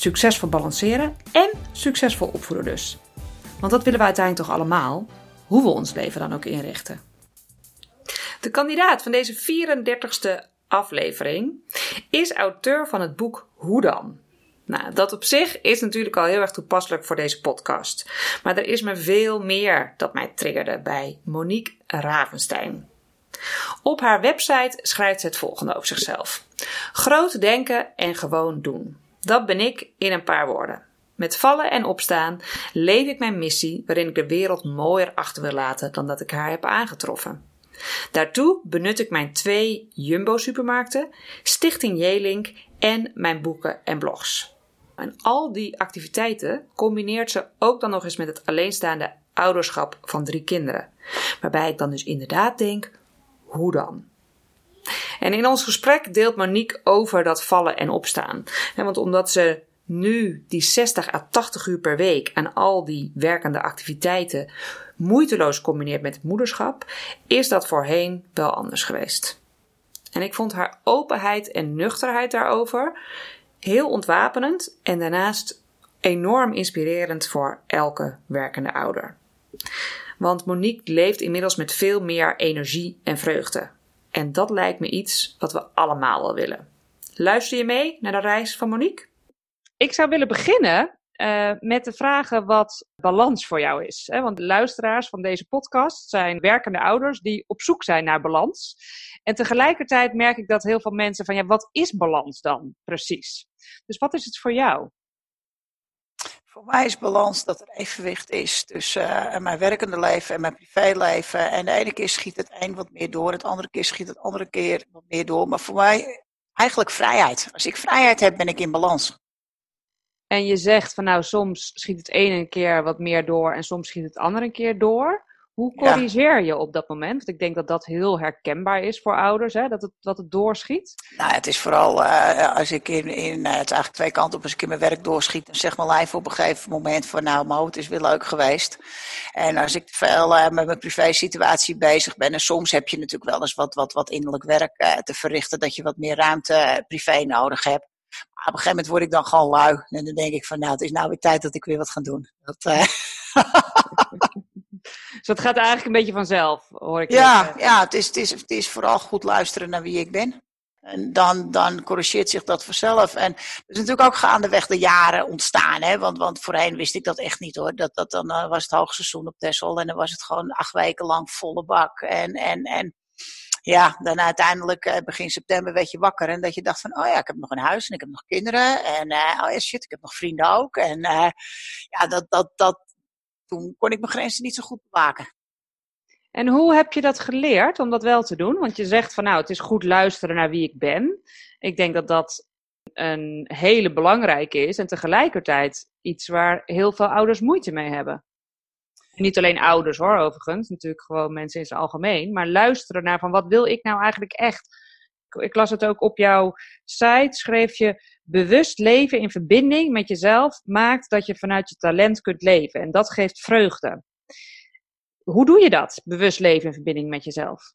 Succesvol balanceren en succesvol opvoeden dus. Want dat willen we uiteindelijk toch allemaal, hoe we ons leven dan ook inrichten. De kandidaat van deze 34ste aflevering is auteur van het boek Hoe dan? Nou, dat op zich is natuurlijk al heel erg toepasselijk voor deze podcast. Maar er is me veel meer dat mij triggerde bij Monique Ravenstein. Op haar website schrijft ze het volgende over zichzelf: Groot denken en gewoon doen. Dat ben ik in een paar woorden. Met vallen en opstaan leef ik mijn missie waarin ik de wereld mooier achter wil laten dan dat ik haar heb aangetroffen. Daartoe benut ik mijn twee Jumbo-supermarkten, Stichting Jelink en mijn boeken en blogs. En al die activiteiten combineert ze ook dan nog eens met het alleenstaande ouderschap van drie kinderen. Waarbij ik dan dus inderdaad denk: hoe dan? En in ons gesprek deelt Monique over dat vallen en opstaan. Want omdat ze nu die 60 à 80 uur per week aan al die werkende activiteiten moeiteloos combineert met het moederschap, is dat voorheen wel anders geweest. En ik vond haar openheid en nuchterheid daarover heel ontwapenend en daarnaast enorm inspirerend voor elke werkende ouder. Want Monique leeft inmiddels met veel meer energie en vreugde. En dat lijkt me iets wat we allemaal wel willen. Luister je mee naar de reis van Monique? Ik zou willen beginnen uh, met de vragen wat balans voor jou is. Hè? Want de luisteraars van deze podcast zijn werkende ouders die op zoek zijn naar balans. En tegelijkertijd merk ik dat heel veel mensen van ja, wat is balans dan precies? Dus wat is het voor jou? Voor mij is balans dat er evenwicht is tussen uh, mijn werkende leven en mijn privéleven. En de ene keer schiet het een wat meer door, het andere keer schiet het andere keer wat meer door. Maar voor mij eigenlijk vrijheid. Als ik vrijheid heb, ben ik in balans. En je zegt van nou, soms schiet het ene een keer wat meer door en soms schiet het andere een keer door. Hoe corrigeer je op dat moment? Want ik denk dat dat heel herkenbaar is voor ouders, hè? Dat, het, dat het doorschiet. Nou, het is vooral uh, als ik in, in uh, het is eigenlijk twee kanten op, als ik in mijn werk doorschiet, dan zegt mijn lijf op een gegeven moment van nou, mijn hoofd is weer leuk geweest. En als ik veel uh, met mijn privé situatie bezig ben, en soms heb je natuurlijk wel eens wat, wat, wat innerlijk werk te verrichten, dat je wat meer ruimte privé nodig hebt. Maar op een gegeven moment word ik dan gewoon lui. En dan denk ik van nou, het is nou weer tijd dat ik weer wat ga doen. Dat, Dus dat gaat eigenlijk een beetje vanzelf, hoor ik. Ja, ja het, is, het, is, het is vooral goed luisteren naar wie ik ben. En dan, dan corrigeert zich dat vanzelf. En er is natuurlijk ook gaandeweg de jaren ontstaan. Hè? Want, want voorheen wist ik dat echt niet hoor. Dat, dat, dan uh, was het hoogseizoen op Texel en dan was het gewoon acht weken lang volle bak. En, en, en ja, dan uiteindelijk uh, begin september werd je wakker. En dat je dacht van, oh ja, ik heb nog een huis en ik heb nog kinderen. En uh, oh ja, shit, ik heb nog vrienden ook. En ja, dat, dat, dat, toen kon ik mijn grenzen niet zo goed bewaken. En hoe heb je dat geleerd om dat wel te doen? Want je zegt van nou, het is goed luisteren naar wie ik ben. Ik denk dat dat een hele belangrijke is en tegelijkertijd iets waar heel veel ouders moeite mee hebben. niet alleen ouders hoor, overigens, natuurlijk gewoon mensen in zijn algemeen, maar luisteren naar van wat wil ik nou eigenlijk echt? Ik las het ook op jouw site, schreef je bewust leven in verbinding met jezelf maakt dat je vanuit je talent kunt leven. En dat geeft vreugde. Hoe doe je dat? Bewust leven in verbinding met jezelf?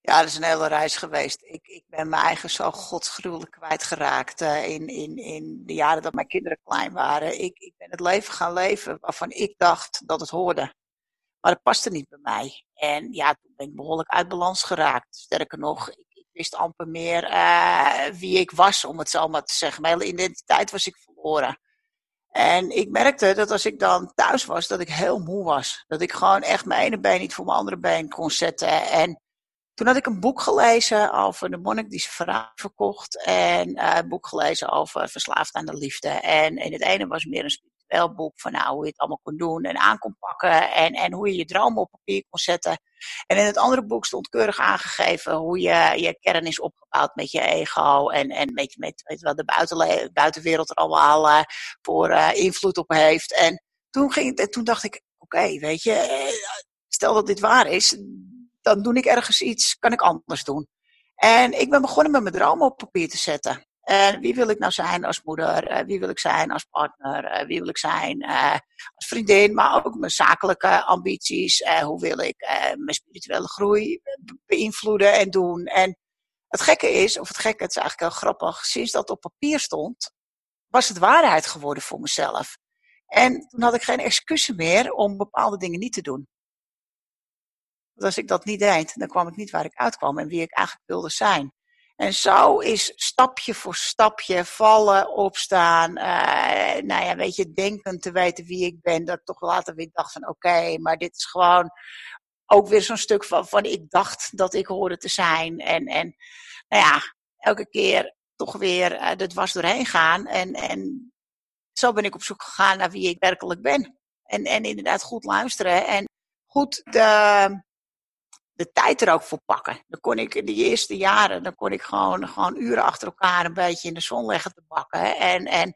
Ja, dat is een hele reis geweest. Ik, ik ben mijn eigen zo godsgruwelijk kwijtgeraakt uh, in, in, in de jaren dat mijn kinderen klein waren. Ik, ik ben het leven gaan leven waarvan ik dacht dat het hoorde. Maar dat paste niet bij mij. En ja, toen ben ik behoorlijk uit balans geraakt. Sterker nog, ik, wist amper meer uh, wie ik was, om het zo maar te zeggen. Mijn hele identiteit was ik verloren. En ik merkte dat als ik dan thuis was, dat ik heel moe was. Dat ik gewoon echt mijn ene been niet voor mijn andere been kon zetten. En toen had ik een boek gelezen over de monnik die zijn verhaal verkocht. En uh, een boek gelezen over verslaafd aan de liefde. En in het ene was meer een intellectueel boek van nou, hoe je het allemaal kon doen en aan kon pakken. En, en hoe je je dromen op papier kon zetten. En in het andere boek stond keurig aangegeven hoe je je kern is opgebouwd met je ego. En, en met, met, wat de buitenwereld er allemaal uh, voor uh, invloed op heeft. En toen, ging, toen dacht ik, oké, weet je, stel dat dit waar is, dan doe ik ergens iets, kan ik anders doen. En ik ben begonnen met mijn dromen op papier te zetten. En wie wil ik nou zijn als moeder? Uh, wie wil ik zijn als partner? Uh, wie wil ik zijn als vriendin? Maar ook mijn zakelijke ambities. hoe wil ik mijn spirituele groei beïnvloeden en doen? En het gekke is, of het gekke, het is eigenlijk heel grappig. Sinds dat op papier stond, was het waarheid geworden voor mezelf. En toen had ik geen excuses meer om bepaalde dingen niet te doen. Want als ik dat niet deed, dan kwam ik niet waar ik uitkwam en wie ik eigenlijk wilde zijn. En zo is stapje voor stapje vallen, opstaan. Uh, nou ja, weet je, denken te weten wie ik ben. Dat ik toch later weer dacht van oké, maar dit is gewoon ook weer zo'n stuk van, van ik dacht dat ik hoorde te zijn. En, en nou ja, elke keer toch weer uh, er dwars doorheen gaan. En, en zo ben ik op zoek gegaan naar wie ik werkelijk ben. En, en inderdaad goed luisteren en goed de, de tijd er ook voor pakken. Dan kon ik in de eerste jaren, dan kon ik gewoon, gewoon uren achter elkaar een beetje in de zon leggen te bakken. En, en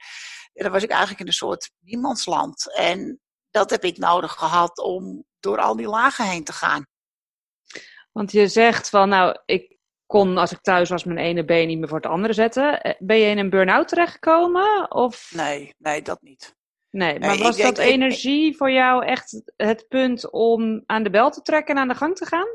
dan was ik eigenlijk in een soort niemandsland. En dat heb ik nodig gehad om door al die lagen heen te gaan. Want je zegt van, nou, ik kon als ik thuis was mijn ene been niet meer voor het andere zetten. Eh, ben je in een burn-out terechtgekomen? Of? Nee, nee, dat niet. Nee, maar was dat energie voor jou echt het punt om aan de bel te trekken en aan de gang te gaan?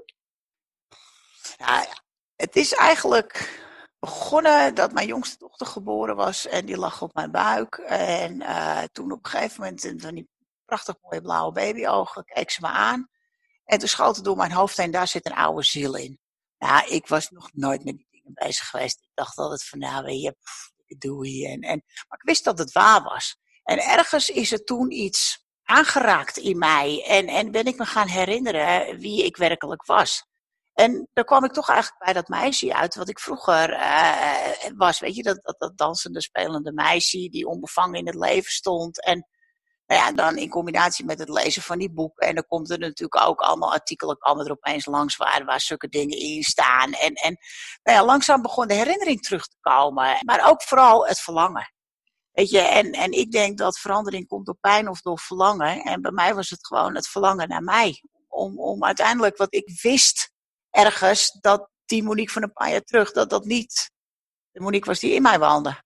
Ja, het is eigenlijk begonnen dat mijn jongste dochter geboren was en die lag op mijn buik. En uh, toen op een gegeven moment, van die prachtig mooie blauwe babyogen, keek ze me aan. En toen schoot het door mijn hoofd heen, daar zit een oude ziel in. Ja, ik was nog nooit met die dingen bezig geweest. Ik dacht altijd van, nou weet je, doei. En, en, maar ik wist dat het waar was. En ergens is er toen iets aangeraakt in mij. En, en ben ik me gaan herinneren wie ik werkelijk was. En daar kwam ik toch eigenlijk bij dat meisje uit, wat ik vroeger uh, was. Weet je, dat, dat, dat dansende, spelende meisje die onbevangen in het leven stond. En nou ja, dan in combinatie met het lezen van die boeken. En dan komt er natuurlijk ook allemaal artikelen komen er opeens langs waar, waar zulke dingen in staan. En, en nou ja, langzaam begon de herinnering terug te komen. Maar ook vooral het verlangen. Weet je, en, en ik denk dat verandering komt door pijn of door verlangen. En bij mij was het gewoon het verlangen naar mij. Om, om uiteindelijk wat ik wist ergens, dat die Monique van een paar jaar terug, dat dat niet de Monique was die in mij woonde.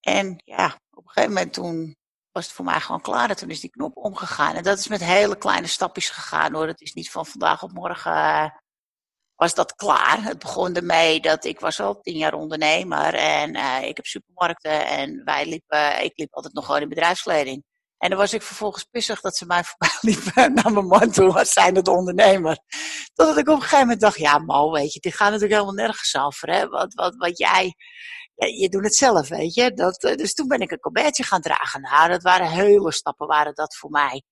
En ja, op een gegeven moment toen was het voor mij gewoon klaar. En toen is die knop omgegaan. En dat is met hele kleine stapjes gegaan hoor. Het is niet van vandaag op morgen uh, was dat klaar. Het begon ermee dat ik was al tien jaar ondernemer. En uh, ik heb supermarkten. En wij liepen, ik liep altijd nog gewoon in bedrijfskleding. En dan was ik vervolgens pissig dat ze mij voorbij liepen naar mijn man toe als zijnde de ondernemer. Totdat ik op een gegeven moment dacht, ja Mo, weet je, dit gaat natuurlijk helemaal nergens over. Hè? Wat, wat, wat jij, je doet het zelf, weet je. Dat, eh, dus toen ben ik een colbertje gaan dragen. Nou, dat waren hele stappen, waren dat voor mij.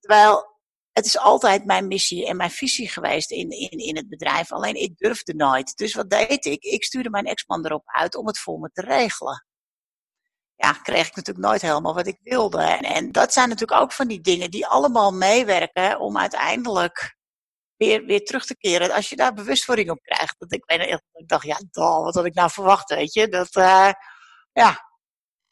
Terwijl, het is altijd mijn missie en mijn visie geweest in, in, in het bedrijf. Alleen ik durfde nooit. Dus wat deed ik? Ik stuurde mijn ex-man erop uit om het voor me te regelen ja, kreeg ik natuurlijk nooit helemaal wat ik wilde. En, en, dat zijn natuurlijk ook van die dingen die allemaal meewerken om uiteindelijk weer, weer terug te keren. Als je daar bewustwording op krijgt. Dat ik, ik dacht, ja, dal, wat had ik nou verwacht, weet je. Dat, uh, ja.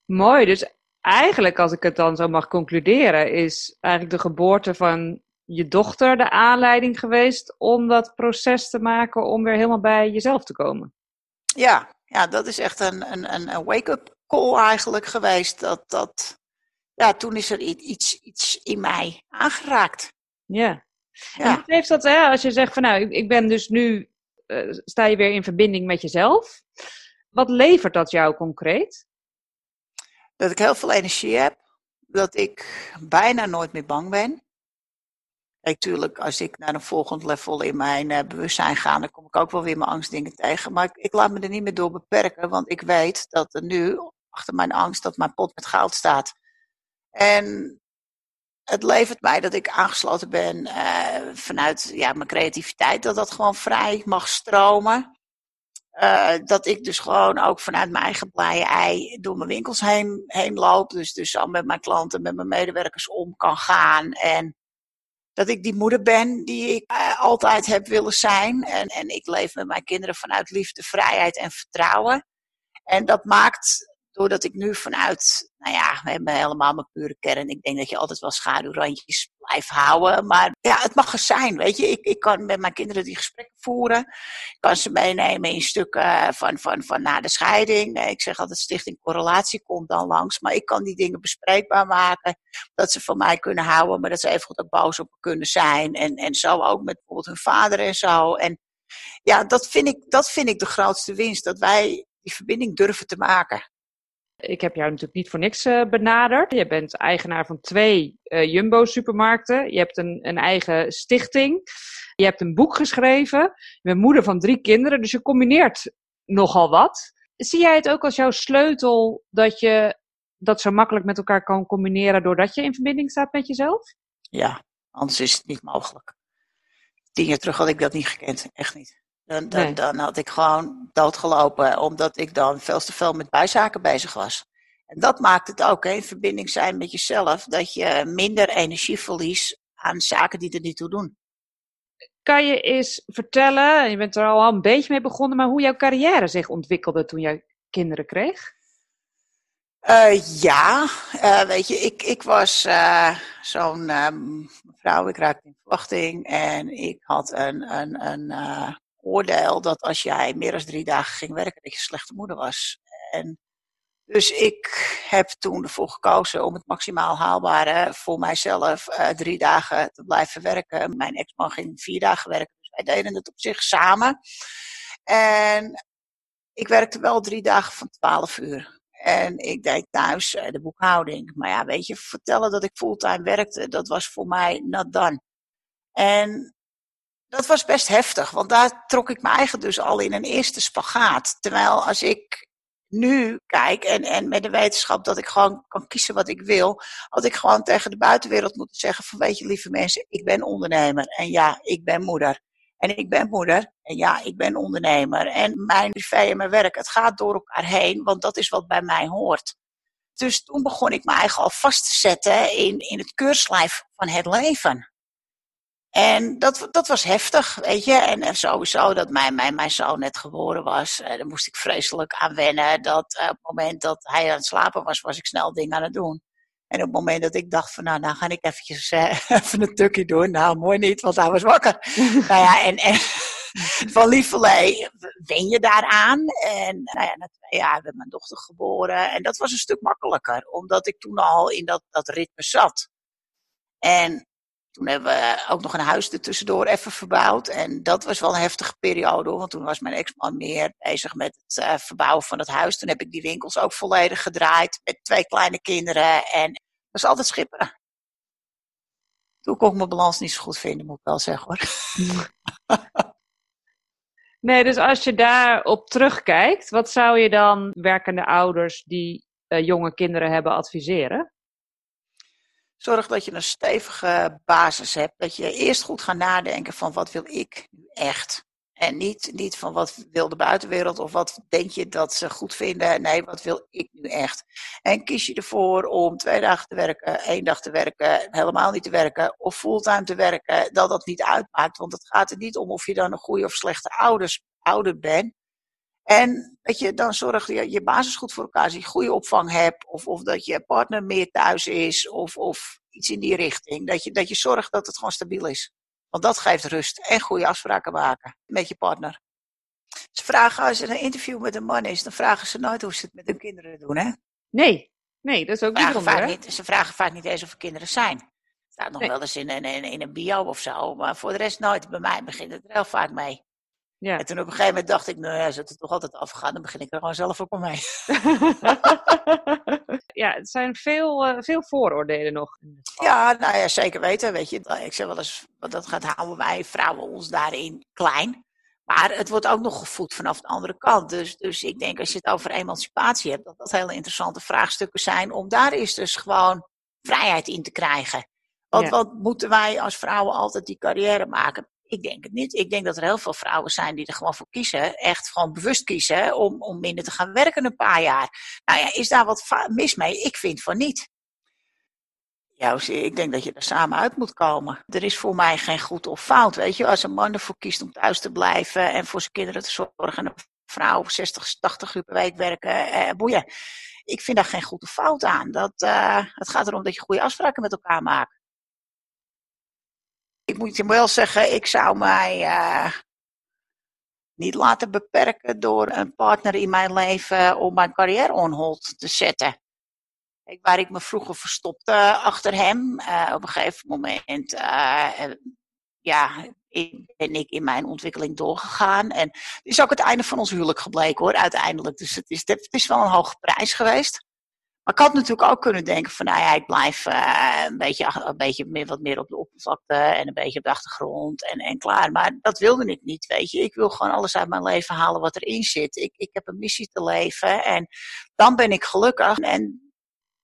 Mooi, dus eigenlijk als ik het dan zo mag concluderen, is eigenlijk de geboorte van je dochter de aanleiding geweest om dat proces te maken om weer helemaal bij jezelf te komen. Ja, ja dat is echt een, een, een wake-up call eigenlijk geweest. Dat, dat, ja, toen is er iets, iets in mij aangeraakt. Ja. ja. En wat heeft dat, hè, als je zegt van nou, ik, ik ben dus nu, uh, sta je weer in verbinding met jezelf. Wat levert dat jou concreet? Dat ik heel veel energie heb. Dat ik bijna nooit meer bang ben. Natuurlijk, als ik naar een volgend level in mijn uh, bewustzijn ga, dan kom ik ook wel weer mijn angstdingen tegen. Maar ik, ik, laat me er niet meer door beperken, want ik weet dat er nu achter mijn angst dat mijn pot met goud staat. En het levert mij dat ik aangesloten ben uh, vanuit ja, mijn creativiteit, dat dat gewoon vrij mag stromen. Uh, dat ik dus gewoon ook vanuit mijn eigen blije ei door mijn winkels heen, heen loop. Dus, dus al met mijn klanten, met mijn medewerkers om kan gaan. En dat ik die moeder ben die ik uh, altijd heb willen zijn. En, en ik leef met mijn kinderen vanuit liefde, vrijheid en vertrouwen. En dat maakt doordat ik nu vanuit, nou ja, we hebben helemaal mijn pure kern. Ik denk dat je altijd wel schaduwrandjes blijft houden. Maar ja, het mag er zijn, weet je. Ik, ik kan met mijn kinderen die gesprekken voeren. Ik kan ze meenemen in stukken van, van, van na de scheiding. Ik zeg altijd, Stichting Correlatie komt dan langs. Maar ik kan die dingen bespreekbaar maken. Dat ze van mij kunnen houden, maar dat ze even goed ook boos op kunnen zijn. En, en zo ook met bijvoorbeeld hun vader en zo. En ja, dat vind ik, dat vind ik de grootste winst. Dat wij die verbinding durven te maken. Ik heb jou natuurlijk niet voor niks uh, benaderd. Je bent eigenaar van twee uh, Jumbo-supermarkten. Je hebt een, een eigen stichting. Je hebt een boek geschreven. Je bent moeder van drie kinderen, dus je combineert nogal wat. Zie jij het ook als jouw sleutel dat je dat zo makkelijk met elkaar kan combineren doordat je in verbinding staat met jezelf? Ja, anders is het niet mogelijk. Tien jaar terug had ik dat niet gekend, echt niet. Dan, dan, dan, had ik gewoon doodgelopen, omdat ik dan veel te veel met bijzaken bezig was. En dat maakt het ook, hè, in verbinding zijn met jezelf, dat je minder energie verliest aan zaken die er niet toe doen. Kan je eens vertellen, je bent er al een beetje mee begonnen, maar hoe jouw carrière zich ontwikkelde toen jij kinderen kreeg? Uh, ja, uh, weet je, ik, ik was uh, zo'n vrouw, ik raakte in verwachting en ik had een, een, een oordeel dat als jij meer dan drie dagen ging werken, dat je een slechte moeder was. En dus ik heb toen ervoor gekozen om het maximaal haalbare voor mijzelf uh, drie dagen te blijven werken. Mijn ex-man ging vier dagen werken, dus wij deden het op zich samen. En ik werkte wel drie dagen van twaalf uur. En ik deed thuis uh, de boekhouding. Maar ja, weet je, vertellen dat ik fulltime werkte, dat was voor mij not done. En dat was best heftig, want daar trok ik me eigen dus al in een eerste spagaat. Terwijl als ik nu kijk en, en met de wetenschap dat ik gewoon kan kiezen wat ik wil, had ik gewoon tegen de buitenwereld moeten zeggen van weet je lieve mensen, ik ben ondernemer en ja, ik ben moeder. En ik ben moeder en ja, ik ben ondernemer. En mijn privé en mijn werk, het gaat door elkaar heen, want dat is wat bij mij hoort. Dus toen begon ik me eigen al vast te zetten in, in het keurslijf van het leven. En dat, dat was heftig, weet je. En sowieso dat mijn, mijn, mijn zoon net geboren was, eh, daar moest ik vreselijk aan wennen. Dat eh, op het moment dat hij aan het slapen was, was ik snel dingen aan het doen. En op het moment dat ik dacht van, nou, nou ga ik eventjes uh, even een tukje doen. Nou, mooi niet, want hij was wakker. nou ja, en, en van lieverlee wen je daaraan. En nou ja, na twee jaar werd mijn dochter geboren. En dat was een stuk makkelijker, omdat ik toen al in dat, dat ritme zat. En toen hebben we ook nog een huis er tussendoor even verbouwd. En dat was wel een heftige periode, want toen was mijn ex-man meer bezig met het uh, verbouwen van het huis. Toen heb ik die winkels ook volledig gedraaid met twee kleine kinderen. En dat was altijd schipperen. Toen kon ik mijn balans niet zo goed vinden, moet ik wel zeggen hoor. Nee, dus als je daarop terugkijkt, wat zou je dan werkende ouders die uh, jonge kinderen hebben adviseren? Zorg dat je een stevige basis hebt. Dat je eerst goed gaat nadenken van wat wil ik nu echt. En niet, niet van wat wil de buitenwereld of wat denk je dat ze goed vinden. Nee, wat wil ik nu echt? En kies je ervoor om twee dagen te werken, één dag te werken, helemaal niet te werken of fulltime te werken, dat dat niet uitmaakt. Want het gaat er niet om of je dan een goede of slechte ouders, ouder bent. En dat je dan zorgt dat je je basis goed voor elkaar ziet, goede opvang hebt, of, of dat je partner meer thuis is, of, of iets in die richting. Dat je, dat je zorgt dat het gewoon stabiel is. Want dat geeft rust en goede afspraken maken met je partner. Ze vragen, als er een interview met een man is, dan vragen ze nooit hoe ze het met hun kinderen doen, hè? Nee, nee, dat is ook vragen vaak niet. Ze vragen vaak niet eens of er kinderen zijn. Het staat nog wel eens in, in, in, een bio of zo, maar voor de rest nooit. Bij mij begint het er heel vaak mee. Ja. En toen op een gegeven moment dacht ik, nou ja, als het toch altijd afgaan, dan begin ik er gewoon zelf ook mee. ja, het zijn veel, uh, veel vooroordelen nog. Ja, nou ja, zeker weten. Weet je, ik zeg wel eens, dat gaat houden wij vrouwen ons daarin klein. Maar het wordt ook nog gevoed vanaf de andere kant. Dus, dus ik denk als je het over emancipatie hebt, dat dat hele interessante vraagstukken zijn om daar eens dus gewoon vrijheid in te krijgen. Want wat moeten wij als vrouwen altijd die carrière maken? Ik denk het niet. Ik denk dat er heel veel vrouwen zijn die er gewoon voor kiezen, echt gewoon bewust kiezen om, om minder te gaan werken een paar jaar. Nou ja, is daar wat mis mee? Ik vind van niet. Ja, ik denk dat je er samen uit moet komen. Er is voor mij geen goed of fout. Weet je, als een man ervoor kiest om thuis te blijven en voor zijn kinderen te zorgen, en een vrouw 60, 80 uur per week werken, eh, boeien. Ik vind daar geen goed of fout aan. Dat, uh, het gaat erom dat je goede afspraken met elkaar maakt. Ik moet je wel zeggen, ik zou mij uh, niet laten beperken door een partner in mijn leven om mijn carrière on hold te zetten waar ik me vroeger verstopte achter hem, uh, op een gegeven moment uh, ja, ben ik in mijn ontwikkeling doorgegaan. En het is ook het einde van ons huwelijk gebleken hoor, uiteindelijk. Dus het is, het is wel een hoge prijs geweest. Maar ik had natuurlijk ook kunnen denken van, nou ja, ik blijf uh, een, beetje, een beetje meer, wat meer op de oppervlakte en een beetje op de achtergrond en, en klaar. Maar dat wilde ik niet, weet je. Ik wil gewoon alles uit mijn leven halen wat erin zit. Ik, ik heb een missie te leven en dan ben ik gelukkig. En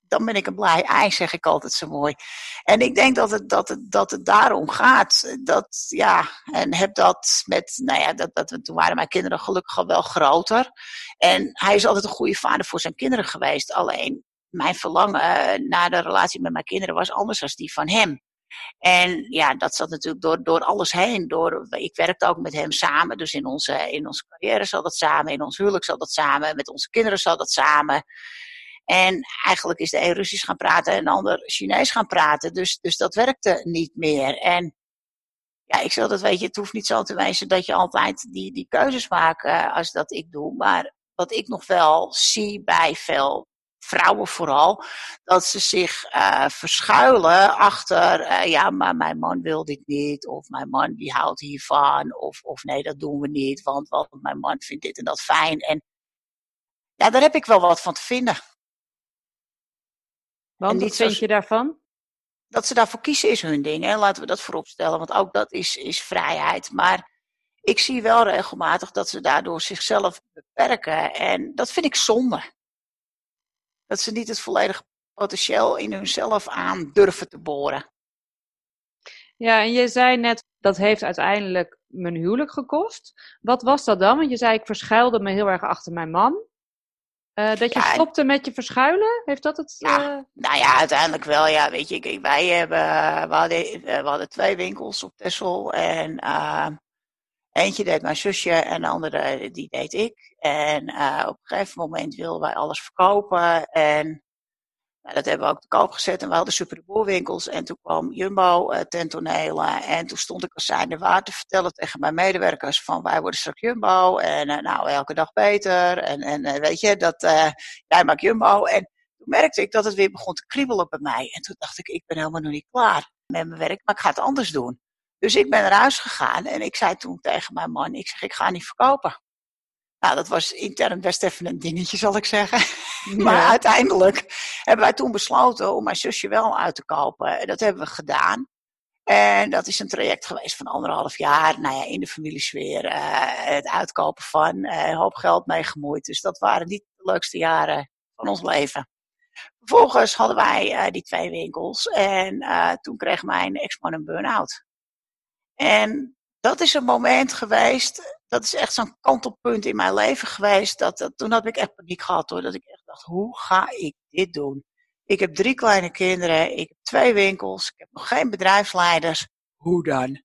dan ben ik een blij ei, zeg ik altijd zo mooi. En ik denk dat het, dat het, dat het daarom gaat. Dat, ja, en heb dat met, nou ja, dat, dat, toen waren mijn kinderen gelukkig al wel groter. En hij is altijd een goede vader voor zijn kinderen geweest. Alleen, mijn verlangen naar de relatie met mijn kinderen was anders dan die van hem. En ja, dat zat natuurlijk door, door alles heen. Door, ik werkte ook met hem samen, dus in onze, in onze carrière zat dat samen, in ons huwelijk zat dat samen, met onze kinderen zat dat samen. En eigenlijk is de een Russisch gaan praten en de ander Chinees gaan praten. Dus, dus dat werkte niet meer. En ja, ik zeg dat, weet je, het hoeft niet zo te wijzen dat je altijd die, die keuzes maakt uh, als dat ik doe. Maar wat ik nog wel zie bij veel vrouwen vooral, dat ze zich uh, verschuilen achter, uh, ja, maar mijn man wil dit niet, of mijn man die houdt hiervan, of, of nee, dat doen we niet, want, want mijn man vindt dit en dat fijn. En ja, daar heb ik wel wat van te vinden. Want wat vind je daarvan? Dat ze daarvoor kiezen is hun ding. Hè? Laten we dat voorop stellen, want ook dat is, is vrijheid. Maar ik zie wel regelmatig dat ze daardoor zichzelf beperken. En dat vind ik zonde. Dat ze niet het volledige potentieel in hunzelf aan durven te boren. Ja, en je zei net, dat heeft uiteindelijk mijn huwelijk gekost. Wat was dat dan? Want je zei, ik verschuilde me heel erg achter mijn man. Uh, dat je stopte met je verschuilen? Heeft dat het? Ja, uh... Nou ja, uiteindelijk wel. Ja, weet je, wij hebben, we hadden, we hadden twee winkels op Texel. En uh, eentje deed mijn zusje en de andere die deed ik. En op een gegeven moment wilden wij alles verkopen. En nou, dat hebben we ook te koop gezet en we hadden super winkels. En toen kwam Jumbo uh, ten. En toen stond ik als zijnde waar te vertellen tegen mijn medewerkers van wij worden straks Jumbo. En uh, nou, elke dag beter. En, en uh, weet je, dat jij maakt Jumbo. En toen merkte ik dat het weer begon te kriebelen bij mij. En toen dacht ik, ik ben helemaal nog niet klaar met mijn werk, maar ik ga het anders doen. Dus ik ben naar huis gegaan en ik zei toen tegen mijn man, ik zeg, ik ga niet verkopen. Nou, dat was intern best even een dingetje, zal ik zeggen. maar uiteindelijk hebben wij toen besloten om mijn zusje wel uit te kopen. En dat hebben we gedaan. En dat is een traject geweest van anderhalf jaar. Nou ja, in de familiesfeer. Uh, het uitkopen van. Uh, een hoop geld mee gemoeid. Dus dat waren niet de leukste jaren van ons leven. Vervolgens hadden wij uh, die twee winkels. En toen kreeg mijn ex-man een burn-out. En dat is een moment geweest dat is echt zo'n kantelpunt in mijn leven geweest. Dat, toen had ik echt paniek gehad hoor. Dat ik echt dacht, hoe ga ik dit doen? Ik heb drie kleine kinderen, ik heb twee winkels, ik heb nog geen bedrijfsleiders. Hoe dan?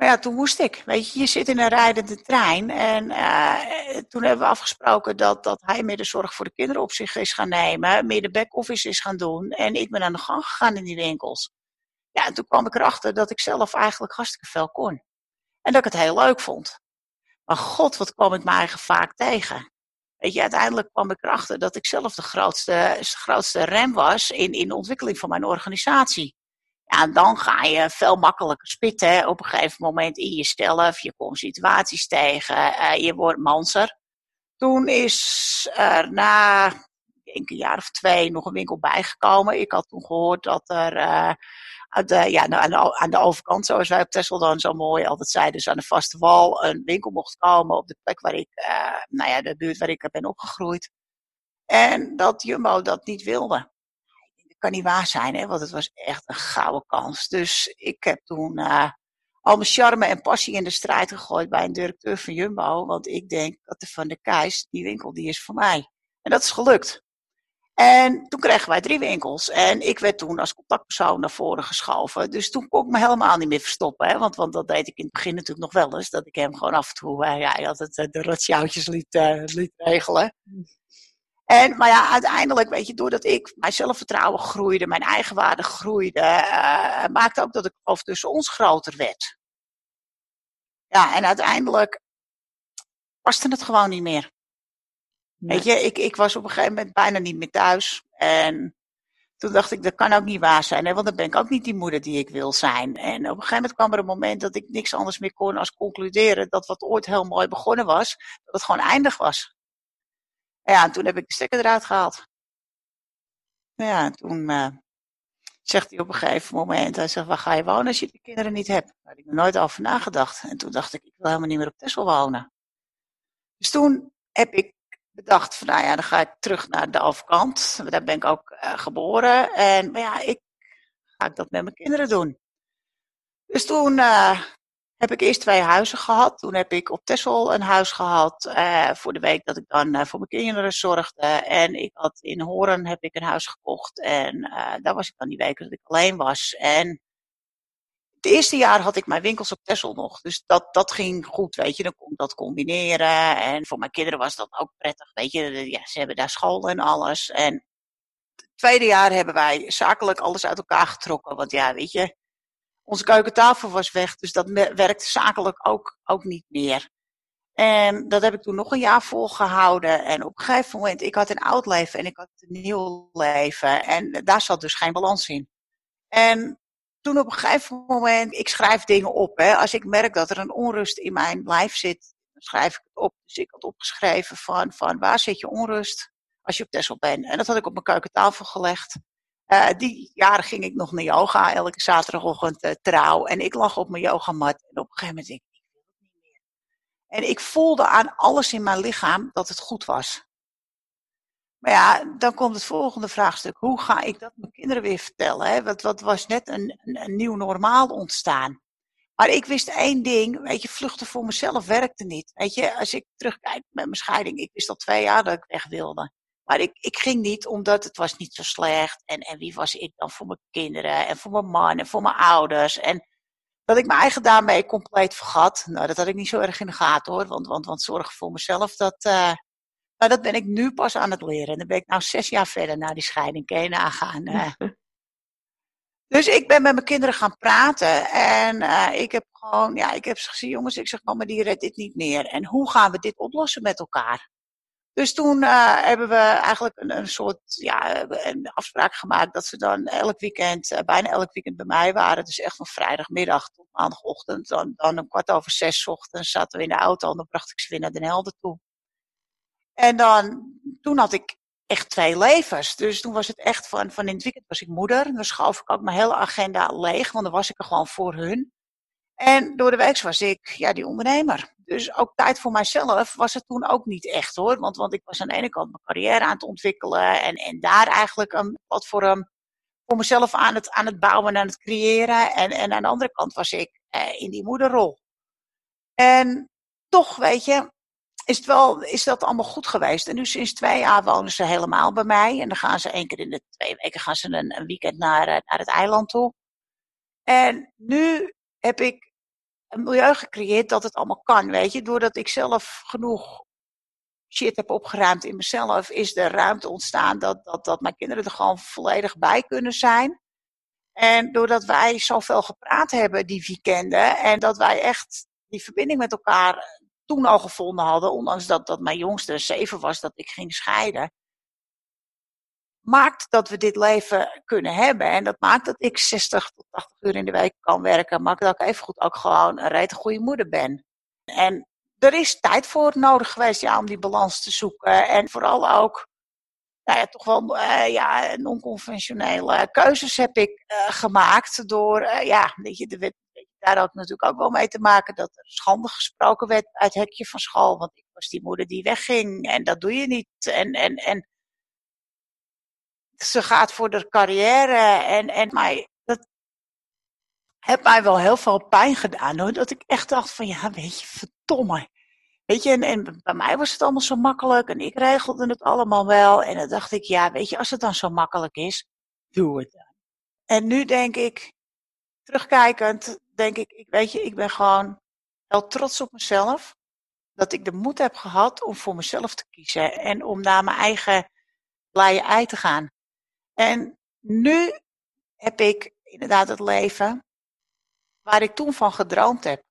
Maar ja, toen moest ik. Weet je, je zit in een rijdende trein. En uh, toen hebben we afgesproken dat, dat hij meer de zorg voor de kinderen op zich is gaan nemen. Meer de back-office is gaan doen. En ik ben aan de gang gegaan in die winkels. Ja, en toen kwam ik erachter dat ik zelf eigenlijk hartstikke veel kon. En dat ik het heel leuk vond. Maar god, wat kwam ik me eigenlijk vaak tegen. Weet je, uiteindelijk kwam ik erachter dat ik zelf de grootste, de grootste rem was in, in de ontwikkeling van mijn organisatie. Ja, en dan ga je veel makkelijker spitten op een gegeven moment in jezelf. Je komt situaties tegen, uh, je wordt manser. Toen is er na een jaar of twee nog een winkel bijgekomen. Ik had toen gehoord dat er uh, ja, nou, aan, de, aan de overkant, zoals wij op Texel dan zo mooi altijd zeiden, dus aan de vaste wal, een winkel mocht komen op de plek waar ik, uh, nou ja, de buurt waar ik ben opgegroeid. En dat Jumbo dat niet wilde. Dat kan niet waar zijn, hè, want het was echt een gouden kans. Dus ik heb toen uh, al mijn charme en passie in de strijd gegooid bij een directeur van Jumbo. Want ik denk dat de Van der Keis, die winkel, die is voor mij. En dat is gelukt. En toen kregen wij drie winkels. En ik werd toen als contactpersoon naar voren geschoven. Dus toen kon ik me helemaal niet meer verstoppen. Hè? Want, want dat deed ik in het begin natuurlijk nog wel eens. Dat ik hem gewoon af en toe, uh, ja, altijd uh, de rotsjoutjes liet, uh, liet regelen. En, maar ja, uiteindelijk, weet je, doordat ik mijn zelfvertrouwen groeide, mijn eigenwaarde groeide, maakte ook dat ik over tussen ons groter werd. Ja, en uiteindelijk paste het gewoon niet meer. Nee. Weet je, ik, ik was op een gegeven moment bijna niet meer thuis. En toen dacht ik, dat kan ook niet waar zijn. Hè? Want dan ben ik ook niet die moeder die ik wil zijn. En op een gegeven moment kwam er een moment dat ik niks anders meer kon als concluderen dat wat ooit heel mooi begonnen was, dat het gewoon eindig was. Ja, en toen heb ik de stekker eruit gehaald. Ja, en toen uh, zegt hij op een gegeven moment, hij zegt, waar ga je wonen als je de kinderen niet hebt? Daar had ik er nooit over nagedacht. En toen dacht ik, ik wil helemaal niet meer op Texel wonen. Dus toen heb ik bedacht van, nou ja, dan ga ik terug naar de overkant. Daar ben ik ook uh, geboren. En, maar ja, ik ga ik dat met mijn kinderen doen. Dus toen uh, heb ik eerst twee huizen gehad. Toen heb ik op Texel een huis gehad uh, voor de week dat ik dan voor mijn kinderen zorgde. En ik had in Horen heb ik een huis gekocht. En daar was ik dan die week dat ik alleen was. En het eerste jaar had ik mijn winkels op Texel nog. Dus dat, dat ging goed, weet je. Dan kon ik dat combineren. En voor mijn kinderen was dat ook prettig, weet je. Ja, ze hebben daar school en alles. En het tweede jaar hebben wij zakelijk alles uit elkaar getrokken. Want ja, weet je, onze keukentafel was weg, dus dat werkte zakelijk ook, ook niet meer. En dat heb ik toen nog een jaar volgehouden. En op een gegeven moment, ik had een oud leven en ik had een nieuw leven. En daar zat dus geen balans in. En toen op een gegeven moment, ik schrijf dingen op. Hè. Als ik merk dat er een onrust in mijn lijf zit, dan schrijf ik het op. Dus ik had opgeschreven van, van waar zit je onrust als je op Tessel bent. En dat had ik op mijn keukentafel gelegd. Uh, die jaren ging ik nog naar yoga, elke zaterdagochtend uh, trouw. En ik lag op mijn yogamat. En op een gegeven moment ik, het niet meer. En ik voelde aan alles in mijn lichaam dat het goed was. Maar ja, dan komt het volgende vraagstuk. Hoe ga ik dat mijn kinderen weer vertellen? Hè? Want wat was net een, een, nieuw normaal ontstaan. Maar ik wist één ding, weet je, vluchten voor mezelf werkte niet. Weet je, als ik terugkijk met mijn scheiding, ik wist al twee jaar dat ik weg wilde. Maar ik, ik ging niet omdat het was niet zo slecht. En, en wie was ik dan voor mijn kinderen en voor mijn man en voor mijn ouders. En dat ik mijn eigen daarmee compleet vergat. Nou, dat had ik niet zo erg in de gaten hoor. Want, want, want zorgen voor mezelf, dat, uh, maar dat ben ik nu pas aan het leren. En dan ben ik nou zes jaar verder na die scheiding. Kun je nagaan. Uh. Dus ik ben met mijn kinderen gaan praten. En uh, ik heb gewoon, ja, ik heb gezien, jongens, ik zeg, mama, die redt dit niet meer. En hoe gaan we dit oplossen met elkaar? Dus toen uh, hebben we eigenlijk een, een soort ja, een afspraak gemaakt dat ze dan elk weekend, uh, bijna elk weekend bij mij waren. Dus echt van vrijdagmiddag tot maandagochtend. Dan, dan een kwart over zes ochtends zaten we in de auto en dan bracht ik ze weer naar Den Helder toe. En dan, toen had ik echt twee levens. Dus toen was het echt van, van in het weekend was ik moeder. Dan schoof ik ook mijn hele agenda leeg, want dan was ik er gewoon voor hun. En door de week was ik ja, die ondernemer. Dus ook tijd voor mijzelf was het toen ook niet echt hoor. Want, want ik was aan de ene kant mijn carrière aan het ontwikkelen. En, en daar eigenlijk een platform voor mezelf aan het, aan het bouwen en aan het creëren. En, en aan de andere kant was ik eh, in die moederrol. En toch, weet je, is, het wel, is dat allemaal goed geweest. En nu sinds twee jaar wonen ze helemaal bij mij. En dan gaan ze één keer in de twee weken gaan ze een, weekend naar, eh, naar het eiland toe. En nu heb ik een milieu gecreëerd dat het allemaal kan, weet je. Doordat ik zelf genoeg shit heb opgeruimd in mezelf, is er ruimte ontstaan dat, dat, dat mijn kinderen er gewoon volledig bij kunnen zijn. En doordat wij zoveel gepraat hebben die weekenden en dat wij echt die verbinding met elkaar toen al gevonden hadden, ondanks dat, dat mijn jongste zeven was, dat ik ging scheiden, maakt dat we dit leven kunnen hebben. En dat maakt dat ik 60 tot 80 uur in de week kan werken. Maakt dat ik evengoed ook gewoon een rete goede moeder ben. En er is tijd voor nodig geweest ja, om die balans te zoeken. En vooral ook nou ja, toch wel uh, ja, non-conventionele keuzes heb ik uh, gemaakt. Door, uh, ja, weet je, de daar had natuurlijk ook wel mee te maken dat er schande gesproken werd uit het hekje van school. Want ik was die moeder die wegging en dat doe je niet. En, en, en ze gaat voor de carrière en, en maar dat, heeft mij wel heel veel pijn gedaan. Hoor. Dat ik echt dacht van, ja, weet je, verdomme. Weet je, en, en, bij mij was het allemaal zo makkelijk en ik regelde het allemaal wel. En dan dacht ik, ja, weet je, als het dan zo makkelijk is, doe het dan. En nu denk ik, terugkijkend, denk ik, ik weet je, ik ben gewoon heel trots op mezelf. Dat ik de moed heb gehad om voor mezelf te kiezen en om naar mijn eigen blije ei te gaan. En nu heb ik inderdaad het leven waar ik toen van gedroomd heb.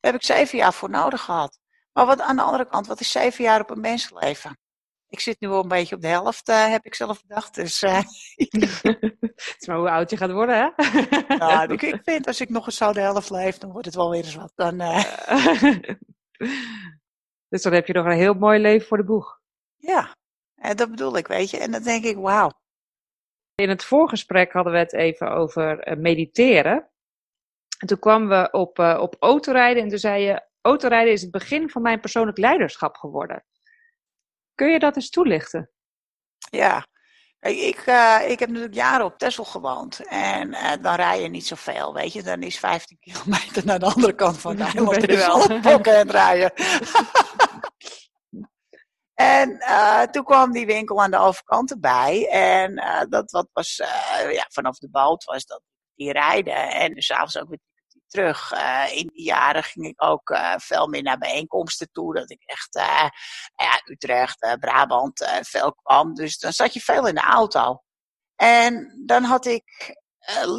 Daar heb ik zeven jaar voor nodig gehad. Maar wat aan de andere kant, wat is zeven jaar op een mensenleven? Ik zit nu al een beetje op de helft, uh, heb ik zelf bedacht. Dus, uh, het is maar hoe oud je gaat worden, hè? nou, ik, ik, vind als ik nog eens zo de helft leef, dan wordt het wel weer eens wat. Dan, uh... dus dan heb je nog een heel mooi leven voor de boeg. Ja, en dat bedoel ik, weet je. En dan denk ik, wauw. In het voorgesprek hadden we het even over mediteren. En toen kwamen we op, op autorijden en toen zei je, autorijden is het begin van mijn persoonlijk leiderschap geworden. Kun je dat eens toelichten? Ja, ik, uh, ik heb natuurlijk jaren op Texel gewoond. En uh, dan rij je niet zoveel, weet je. Dan is 15 kilometer naar de andere kant van het eiland. is al pokken en rijden. en uh, toen kwam die winkel aan de overkant erbij. En dat wat was, ja, vanaf de boot was dat die rijden. En s'avonds ook weer terug. Uh, in die jaren ging ik ook uh, veel meer naar bijeenkomsten toe. Dat ik echt, uh, ja, Utrecht, Brabant veel kwam. Dus dan zat je veel in de auto. En dan had ik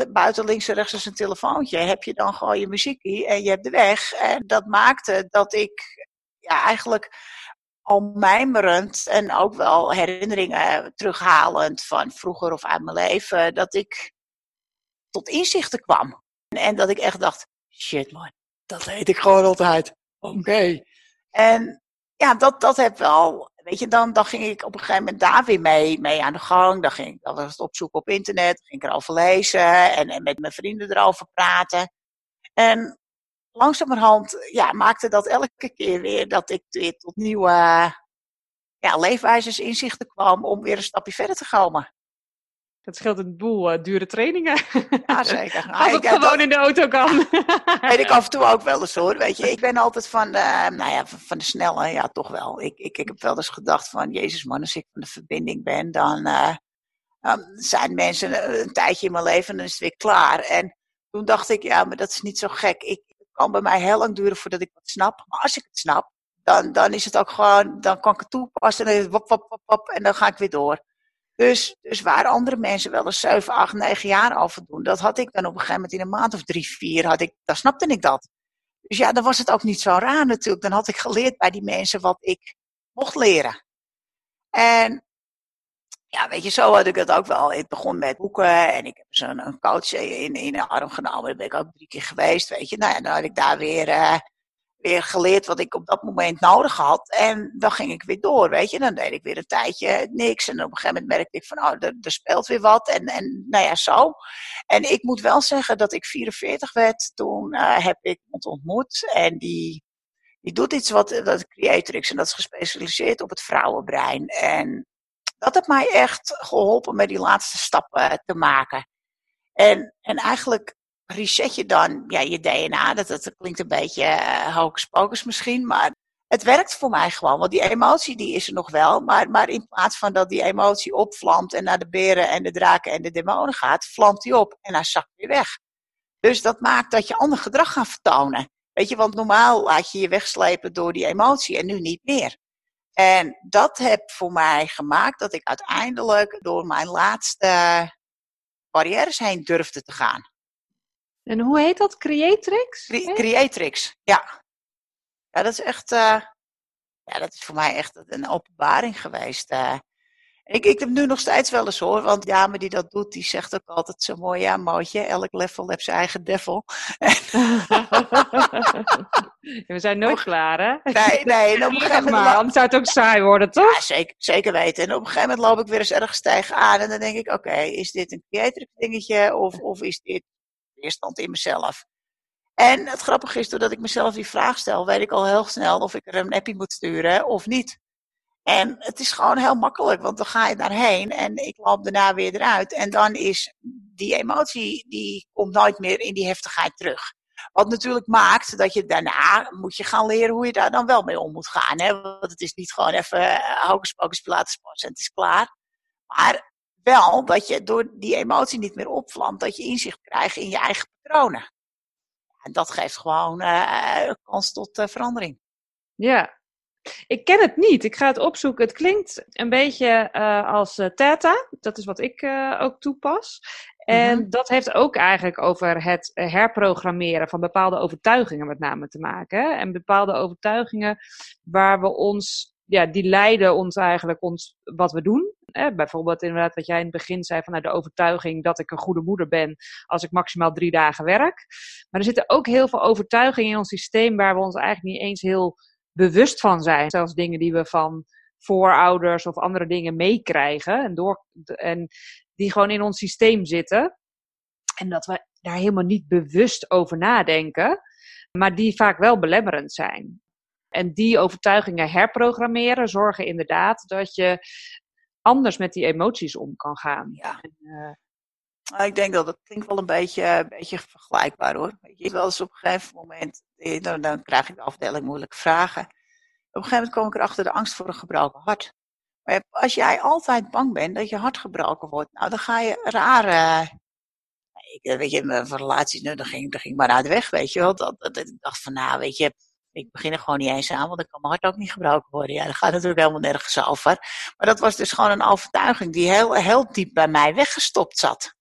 buiten links en rechts een telefoontje. Heb je dan gewoon je muziekje en je hebt de weg. En dat maakte dat ik ja, eigenlijk al mijmerend en ook wel herinneringen terughalend van vroeger of uit mijn leven, dat ik tot inzichten kwam. En dat ik echt dacht, shit man, dat weet ik gewoon altijd. Oké. En ja, dat, dat heb wel, weet je, dan, dan ging ik op een gegeven moment daar weer mee, mee aan de gang. Dan ging ik was het opzoeken op internet, ging ik erover lezen en, en met mijn vrienden erover praten. En langzamerhand ja, maakte dat elke keer weer dat ik weer tot nieuwe ja, leefwijzes, inzichten kwam om weer een stapje verder te komen. Dat scheelt een boel uh, dure trainingen. Ja, zeker. Als het gewoon in de auto kan. Weet ik af en toe ook wel eens hoor. Weet je, ik ben altijd van de, nou ja, van de snelle, ja toch wel. Ik, ik, ik heb wel eens gedacht van, jezus man, als ik van de verbinding ben, dan, uh, dan zijn mensen een, tijdje in mijn leven en dan is het weer klaar. En toen dacht ik, ja, maar dat is niet zo gek. Ik, het kan bij mij heel lang duren voordat ik het snap. Maar als ik het snap, dan, dan is het ook gewoon, dan kan ik het toepassen en dan, wop, wop, wop, wop, en dan ga ik weer door. Dus, dus waar andere mensen wel eens 7, 8, 9 jaar over doen, dat had ik dan op een gegeven moment in een maand of drie, vier, had ik, dan snapte ik dat. Dus ja, dan was het ook niet zo raar natuurlijk. Dan had ik geleerd bij die mensen wat ik mocht leren. En ja, weet je, zo had ik het ook wel. Ik begon met boeken en ik heb zo'n een coach in, in de arm genomen. Daar ben ik ook drie keer geweest, weet je. Nou ja, dan had ik daar weer uh, weer geleerd wat ik op dat moment nodig had. En dan ging ik weer door, weet je. Dan deed ik weer een tijdje niks. En op een gegeven moment merkte ik van, oh, er, speelt weer wat. En, en nou ja, zo. En ik moet wel zeggen dat ik 44 werd. Toen uh, heb ik iemand ontmoet. En die, die doet iets wat, dat Creatrix. En dat is gespecialiseerd op het vrouwenbrein. En dat heeft mij echt geholpen met die laatste stappen te maken. En, en eigenlijk reset je dan ja, je DNA. Dat, dat klinkt een beetje uh, hocus misschien, maar het werkt voor mij gewoon. Want die emotie die is er nog wel, maar, maar in plaats van dat die emotie opvlamt en naar de beren en de draken en de demonen gaat, vlamt die op en hij zakt weer weg. Dus dat maakt dat je ander gedrag gaat vertonen. Weet je, want normaal laat je je wegslepen door die emotie en nu niet meer. En dat heb voor mij gemaakt dat ik uiteindelijk door mijn laatste barrières heen durfde te gaan. En hoe heet dat? Creatrix? Creatrix, ja. Ja, dat is echt, uh, ja, dat is voor mij echt een openbaring geweest. Uh. Ik, ik heb nu nog steeds wel eens hoor, want ja, maar die dat doet, die zegt ook altijd zo mooi, ja, mootje, elk level heeft zijn eigen devil. we zijn nooit klaar, hè? Nee, nee. En op een gegeven moment... Maar, anders zou het ook saai worden, toch? Ja, zeker, zeker weten. En op een gegeven moment loop ik weer eens ergens tegen aan en dan denk ik, oké, is dit een creatrix dingetje of, of is dit weerstand in mezelf. En het grappige is, doordat ik mezelf die vraag stel, weet ik al heel snel of ik er een appie moet sturen of niet. En het is gewoon heel makkelijk, want dan ga je daarheen en ik loop daarna weer eruit. En dan is die emotie, die komt nooit meer in die heftigheid terug. Wat natuurlijk maakt dat je daarna moet je gaan leren hoe je daar dan wel mee om moet gaan. Hè? Want het is niet gewoon even uh, hocus pocus pilates en het is klaar. Maar wel dat je door die emotie niet meer opvlamt, dat je inzicht krijgt in je eigen patronen. En dat geeft gewoon uh, kans tot uh, verandering. Ja, ik ken het niet. Ik ga het opzoeken. Het klinkt een beetje uh, als Theta. Dat is wat ik ook toepas. En mm -hmm. dat heeft ook eigenlijk over het herprogrammeren van bepaalde overtuigingen met name te maken. En bepaalde overtuigingen waar we ons, ja, die leiden ons eigenlijk ons wat we doen. Eh, bijvoorbeeld inderdaad wat jij in het begin zei vanuit de overtuiging dat ik een goede moeder ben als ik maximaal drie dagen werk. Maar er zitten ook heel veel overtuigingen in ons systeem waar we ons eigenlijk niet eens heel bewust van zijn. Zelfs dingen die we van voorouders of andere dingen meekrijgen. En, door, en die gewoon in ons systeem zitten. En dat we daar helemaal niet bewust over nadenken. Maar die vaak wel belemmerend zijn. En die overtuigingen herprogrammeren zorgen inderdaad dat je anders met die emoties om kan gaan. Ja. En, uh, ik denk dat dat klinkt wel een beetje, een beetje vergelijkbaar hoor. Weet je, wel eens op een gegeven moment, dan, dan krijg ik de afdeling moeilijke vragen. Op een gegeven moment kom ik erachter de angst voor een gebroken hart. Maar als jij altijd bang bent dat je hart gebroken wordt, nou dan ga je rare. Ik, weet je, mijn relaties, nou, dan ging, dan ging maar uit de weg, weet je wel. Dat, dat, dat, ik dacht van, nou, weet je, ik begin er gewoon niet eens aan, want dan kan mijn hart ook niet gebroken worden. Ja, dat gaat natuurlijk helemaal nergens over. Maar dat was dus gewoon een overtuiging die heel, heel diep bij mij weggestopt zat.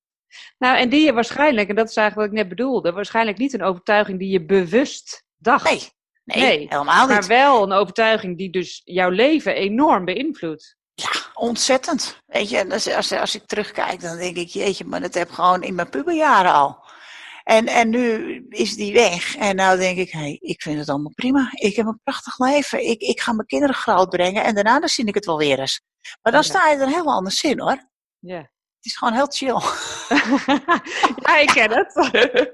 Nou, en die je waarschijnlijk, en dat is eigenlijk wat ik net bedoelde, waarschijnlijk niet een overtuiging die je bewust dacht. Nee, nee, nee helemaal niet. Maar wel een overtuiging die dus jouw leven enorm beïnvloedt. Ja, ontzettend. Weet je, als, als, als ik terugkijk, dan denk ik, jeetje, maar dat heb ik gewoon in mijn puberjaren al. En, en nu is die weg. En nou denk ik, hey, ik vind het allemaal prima. Ik heb een prachtig leven. Ik, ik ga mijn kinderen groot brengen. En daarna dan zie ik het wel weer eens. Maar dan ja. sta je er heel anders in hoor. Ja. Het is gewoon heel chill. ja, ik ken het.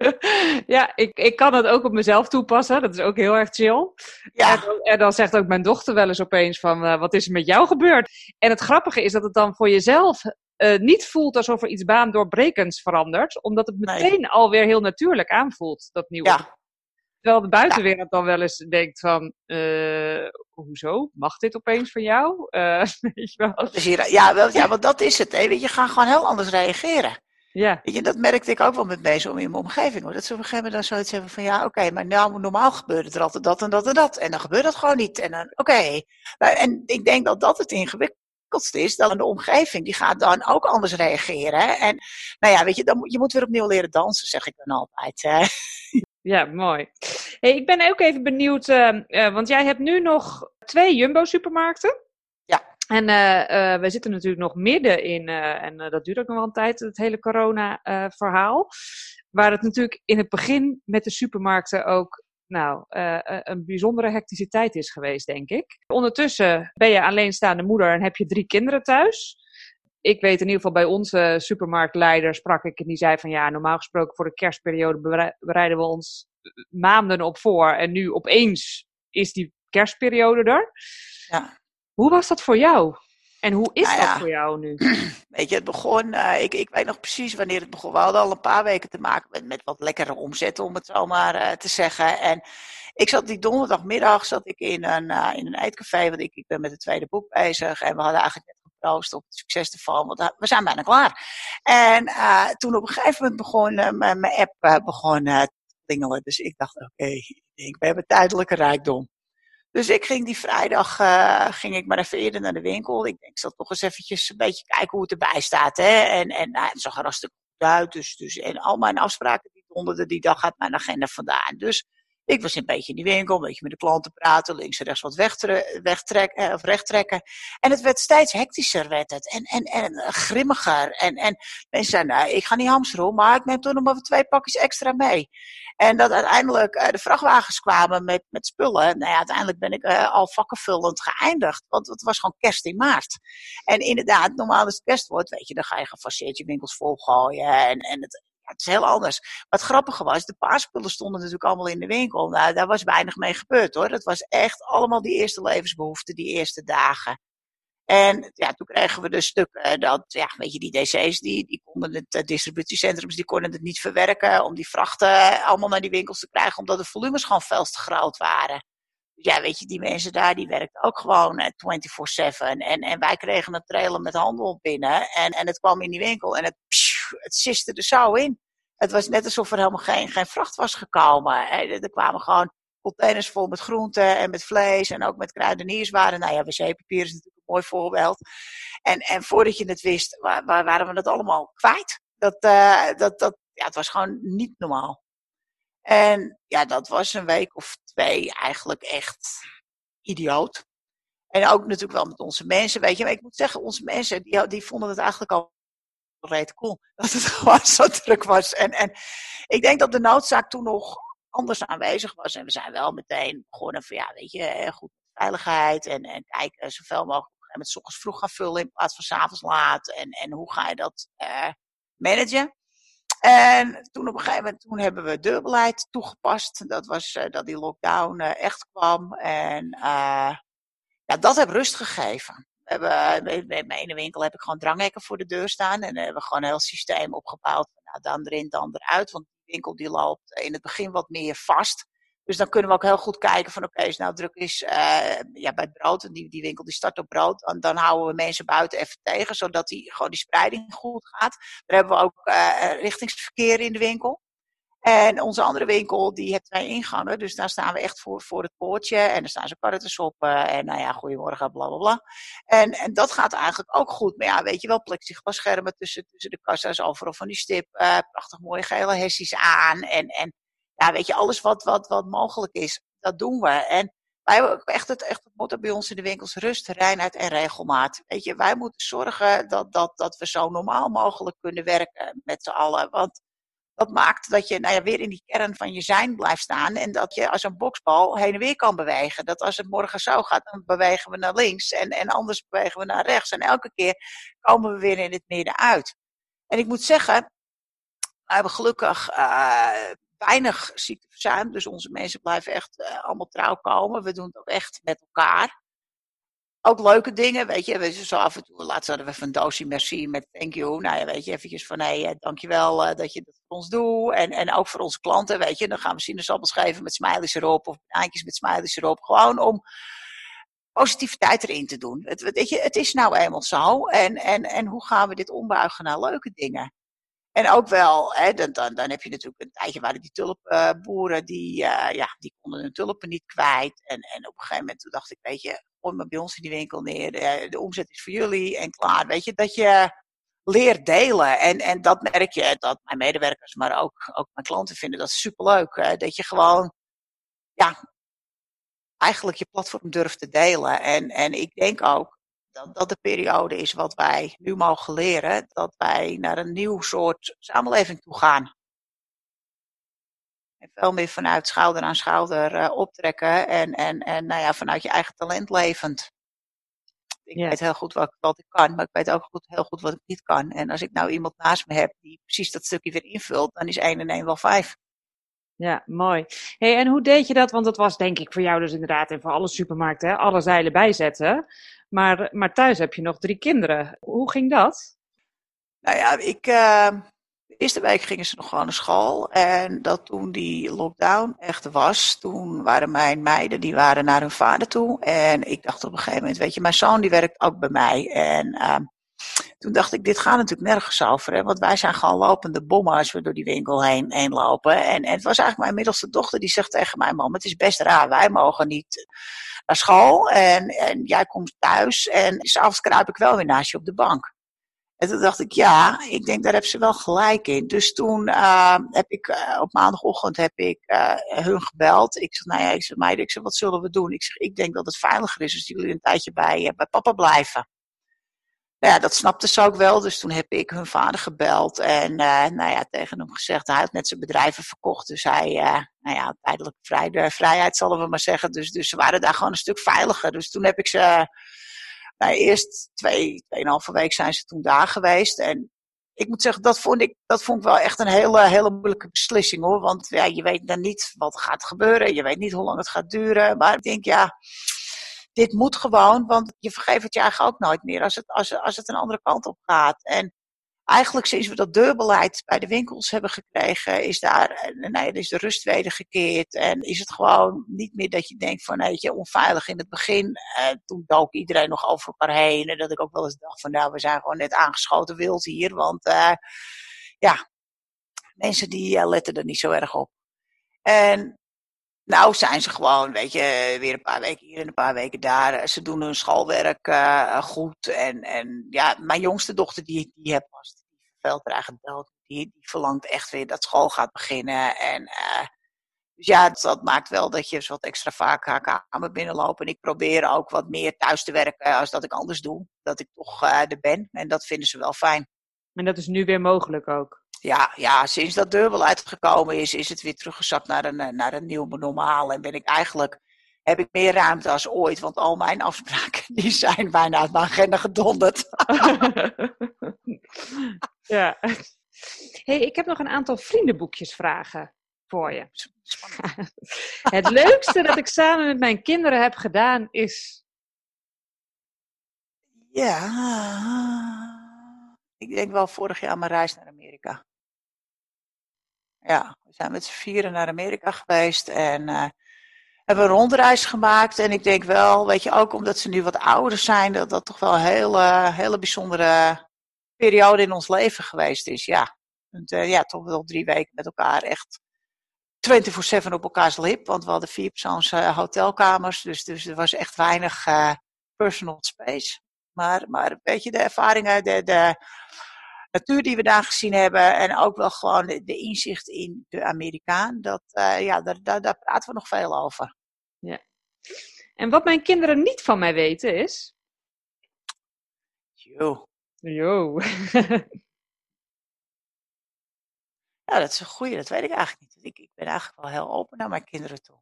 ja, ik, ik kan het ook op mezelf toepassen. Dat is ook heel erg chill. Ja. En, dan, en dan zegt ook mijn dochter wel eens opeens van, uh, wat is er met jou gebeurd? En het grappige is dat het dan voor jezelf uh, niet voelt alsof er iets baandoorbrekends verandert. Omdat het meteen nee. alweer heel natuurlijk aanvoelt, dat nieuwe. Ja. Terwijl de buitenwereld dan wel eens denkt van, uh, hoezo? Mag dit opeens van jou? Uh, weet je wel? Hier, ja, wel, ja, want dat is het. Hè. Je gaat gewoon heel anders reageren. Ja. Weet je, dat merkte ik ook wel met mensen om in mijn omgeving. Hoor. Dat ze op een gegeven moment dan zoiets hebben van, ja, oké, okay, maar nou, normaal gebeurt er altijd dat en dat en dat. En dan gebeurt dat gewoon niet. En dan, oké. Okay. En ik denk dat dat het ingewikkeldste is. Dan de omgeving, die gaat dan ook anders reageren. En nou ja, weet je, dan, je moet weer opnieuw leren dansen, zeg ik dan altijd. Hè. Ja, mooi. Hey, ik ben ook even benieuwd, uh, uh, want jij hebt nu nog twee Jumbo-supermarkten. Ja. En uh, we zitten natuurlijk nog midden in, en dat duurt ook nog wel een tijd, het hele corona-verhaal. waar het natuurlijk in het begin met de supermarkten ook nou, een bijzondere hecticiteit is geweest, denk ik. Ondertussen ben je alleenstaande moeder en heb je drie kinderen thuis ik weet in ieder geval bij onze supermarktleider sprak ik en die zei van ja, normaal gesproken voor de kerstperiode bereiden we ons maanden op voor en nu opeens is die kerstperiode er. Ja. Hoe was dat voor jou? En hoe is nou ja, dat voor jou nu? Weet je, het begon, uh, ik, ik weet nog precies wanneer het begon. We hadden al een paar weken te maken met, met wat lekkere omzet, om het zo maar uh, te zeggen. En ik zat die donderdagmiddag zat ik in een, uh, in een eetcafé, want ik, ik ben met het tweede boek bezig. En we hadden eigenlijk net geproost op het succes ervan, want we zijn bijna klaar. En toen op een gegeven moment begon mijn app begon te klingelen. Dus ik dacht, oké, okay, we hebben tijdelijke rijkdom. Dus ik ging die vrijdag, ging ik maar even eerder naar de winkel. Ik denk, ik zal toch eens eventjes een beetje kijken hoe het erbij staat. Hè? En, en nou, het zag er hartstikke goed uit. Dus, dus, en al mijn afspraken die donderden die dag uit mijn agenda vandaan. Dus ik was een beetje in die winkel, een beetje met de klanten praten, links en rechts wat wegtre wegtrekken, of rechttrekken. En het werd steeds hectischer, werd het. En, en, en grimmiger. En, en mensen zeiden, nou, ik ga niet hamsteren, maar ik neem toch nog maar twee pakjes extra mee. En dat uiteindelijk uh, de vrachtwagens kwamen met, met spullen. Nou ja, uiteindelijk ben ik al vakkenvullend geëindigd. Want het was gewoon kerst in maart. En inderdaad, normaal als het kerst wordt, weet je, dan ga je gefaseerd je winkels volgooien. En, en het, het is heel anders. Wat grappige was, de paarspullen stonden natuurlijk allemaal in de winkel. Nou, daar was weinig mee gebeurd hoor. Dat was echt allemaal die eerste levensbehoeften, die eerste dagen. En ja, toen kregen we dus stukken dat, ja, weet je, die DC's, die, die konden het, uh, distributiecentrums, die konden het niet verwerken om die vrachten allemaal naar die winkels te krijgen, omdat de volumes gewoon veel te groot waren. Dus ja, weet je, die mensen daar, die werkten ook gewoon uh, 24-7. En, en wij kregen een trailer met handel binnen en, en het kwam in die winkel en het, het siste er zo in. Het was net alsof er helemaal geen, geen vracht was gekomen. Er kwamen gewoon containers vol met groenten en met vlees en ook met kruidenierswaren. Nou ja, wc-papier is natuurlijk een mooi voorbeeld. En, en voordat je het wist, waar, waren we dat allemaal kwijt. Dat, uh, dat, dat, ja, het was gewoon niet normaal. En ja, dat was een week of twee eigenlijk echt idioot. En ook natuurlijk wel met onze mensen, weet je. Maar ik moet zeggen, onze mensen, die, die vonden het eigenlijk al cool. Dat het gewoon zo druk was. En, en ik denk dat de noodzaak toen nog anders aanwezig was. En we zijn wel meteen begonnen van, ja, weet je, goed veiligheid. En, en kijken zoveel mogelijk met s ochtends vroeg gaan vullen in plaats van s avonds laat. En, en hoe ga je dat uh, managen? En toen op een gegeven moment toen hebben we deurbeleid toegepast. Dat was dat die lockdown echt kwam. En ja, dat heeft rust gegeven. Hebben, bij mijn ene winkel heb ik gewoon dranghekken voor de deur staan. En hebben we gewoon een heel systeem opgebouwd. Nou, dan erin, dan eruit. Want winkel die loopt in het begin wat meer vast. Dus dan kunnen we ook heel goed kijken van oké, nou druk is uh, ja, bij brood, en die, die winkel die start op brood, dan, dan houden we mensen buiten even tegen, zodat die, gewoon die spreiding goed gaat. Daar hebben we ook uh, richtingsverkeer in de winkel. En onze andere winkel, die heeft twee ingangen. Dus daar staan we echt voor, voor het poortje. En daar staan ze karren soppen. En nou ja, goedemorgen, bla bla bla. En, en dat gaat eigenlijk ook goed. Maar ja, weet je wel, plexiglasschermen tussen, tussen de kassa's. Overal van die stip. Uh, prachtig mooie gele hessies aan. En, en ja, weet je, alles wat, wat, wat mogelijk is, dat doen we. En wij hebben ook echt het, echt het motto bij ons in de winkels: rust, reinheid en regelmaat. Weet je, wij moeten zorgen dat, dat, dat we zo normaal mogelijk kunnen werken met z'n allen. Want dat maakt dat je nou ja, weer in die kern van je zijn blijft staan. En dat je als een boksbal heen en weer kan bewegen. Dat als het morgen zo gaat, dan bewegen we naar links. En, en anders bewegen we naar rechts. En elke keer komen we weer in het midden uit. En ik moet zeggen, we hebben gelukkig uh, weinig ziekteverzuim. Dus onze mensen blijven echt uh, allemaal trouw komen. We doen het ook echt met elkaar ook leuke dingen, weet je. Je zo af en toe, laatst hadden we van doosje merci met thank you. Nou ja, weet je, eventjes van, hé, hey, dankjewel uh, dat je dat voor ons doet. En, en ook voor onze klanten, weet je. Dan gaan we sinaasappels geven met smileys erop of eindjes met smileys erop. Gewoon om positiviteit erin te doen. Het, weet je, het is nou eenmaal zo. En, en, en hoe gaan we dit ombuigen naar leuke dingen? En ook wel, hè, dan, dan, dan heb je natuurlijk een tijdje waren die tulpenboeren, die, uh, ja, die konden hun tulpen niet kwijt. En, en op een gegeven moment dacht ik, weet je, gooi maar bij ons in die winkel neer. De, de omzet is voor jullie en klaar. Weet je, dat je leert delen. En, en dat merk je, dat mijn medewerkers, maar ook, ook mijn klanten vinden dat superleuk. Hè? Dat je gewoon, ja, eigenlijk je platform durft te delen. En, en ik denk ook dat dat de periode is wat wij nu mogen leren. Dat wij naar een nieuw soort samenleving toe gaan. En veel meer vanuit schouder aan schouder uh, optrekken en, en, en nou ja, vanuit je eigen talent levend. Ik ja. weet heel goed wat, wat, ik kan, maar ik weet ook goed, heel goed wat ik niet kan. En als ik nou iemand naast me heb die precies dat stukje weer invult, dan is 1 en 1 wel 5. Ja, mooi. Hey, en hoe deed je dat? Want dat was denk ik voor jou dus inderdaad en voor alle supermarkten, hè? alle zeilen bijzetten. Maar, maar thuis heb je nog drie kinderen. Hoe ging dat? Nou ja, ik, uh, eerste week gingen ze nog gewoon naar school. En dat toen die lockdown echt was, toen waren mijn meiden, die waren naar hun vader toe. En ik dacht op een gegeven moment, weet je, mijn zoon die werkt ook bij mij. En uh, toen dacht ik, dit gaat natuurlijk nergens over. Hè? Want wij zijn gewoon lopende bommen als we door die winkel heen, heen lopen. En, en het was eigenlijk mijn middelste dochter die zegt tegen mij, mam, het is best raar. Wij mogen niet naar school en, en jij komt thuis. En s'avonds kruip ik wel weer naast je op de bank. En toen dacht ik, ja, ik denk daar hebben ze wel gelijk in. Dus toen uh, heb ik uh, op maandagochtend heb ik uh, hun gebeld. Ik zeg, nou ja, ik zeg, ik zeg, wat zullen we doen? Ik zeg, ik denk dat het veiliger is als jullie een tijdje bij, bij papa blijven. Nou ja, dat snapte ze ook wel. Dus toen heb ik hun vader gebeld. En nou ja, tegen hem gezegd, hij had net zijn bedrijven verkocht. Dus hij, nou ja, tijdelijk vrij, vrijheid zullen we maar zeggen. Dus, dus ze waren daar gewoon een stuk veiliger. Dus toen heb ik ze nou, eerst twee, tweeënhalve week zijn ze toen daar geweest. En ik moet zeggen, dat vond ik, dat vond ik wel echt een hele, hele moeilijke beslissing hoor. Want ja, je weet dan niet wat gaat gebeuren. Je weet niet hoe lang het gaat duren. Maar ik denk, ja, dit moet gewoon, want je vergeeft het je eigenlijk ook nooit meer als het, als, als het een andere kant op gaat. En eigenlijk sinds we dat deurbeleid bij de winkels hebben gekregen, is daar eh, nee, is de rust wedergekeerd. En is het gewoon niet meer dat je denkt van, weet je, onveilig in het begin. Eh, toen dook iedereen nog over elkaar heen. En dat ik ook wel eens dacht van, nou, we zijn gewoon net aangeschoten wild hier. Want uh, ja, mensen die uh, letten er niet zo erg op. En nou zijn ze gewoon, weet je, weer een paar weken hier en een paar weken daar. Ze doen hun schoolwerk uh, goed. En, en ja, mijn jongste dochter die, die heeft vast, die er eigenlijk. Die, die verlangt echt weer dat school gaat beginnen. En uh, dus ja, dat maakt wel dat je wat extra vaak haar kamer binnenloopt. En ik probeer ook wat meer thuis te werken als dat ik anders doe. Dat ik toch uh, er ben. En dat vinden ze wel fijn. En dat is nu weer mogelijk ook? ja, ja, sinds dat deurbeleid gekomen is, is het weer teruggezakt naar een, naar een nieuw normaal. En ben ik eigenlijk, heb ik meer ruimte als ooit, want al mijn afspraken die zijn bijna uit mijn agenda gedonderd. ja. hey, ik heb nog een aantal vriendenboekjes vragen voor je. het leukste dat ik samen met mijn kinderen heb gedaan is. Ja, ik denk wel vorig jaar mijn reis naar Amerika. Ja, we zijn met z'n vieren naar Amerika geweest en uh, hebben een rondreis gemaakt. En ik denk wel, weet je, ook omdat ze nu wat ouder zijn, dat dat toch wel een hele, bijzondere periode in ons leven geweest is. Ja, en, uh, ja toch wel drie weken met elkaar echt 24-7 op elkaars lip. Want we hadden vier persoons uh, hotelkamers, dus, dus er was echt weinig personal space. Maar, maar weet je, de ervaringen, de, de, natuur die we daar gezien hebben en ook wel gewoon de, de inzicht in de Amerikaan, dat, uh, ja, daar, daar, daar praten we nog veel over. Ja. En wat mijn kinderen niet van mij weten is. Jo. Jo. ja, dat is een goeie, dat weet ik eigenlijk niet. Ik, ik ben eigenlijk wel heel open naar mijn kinderen toe.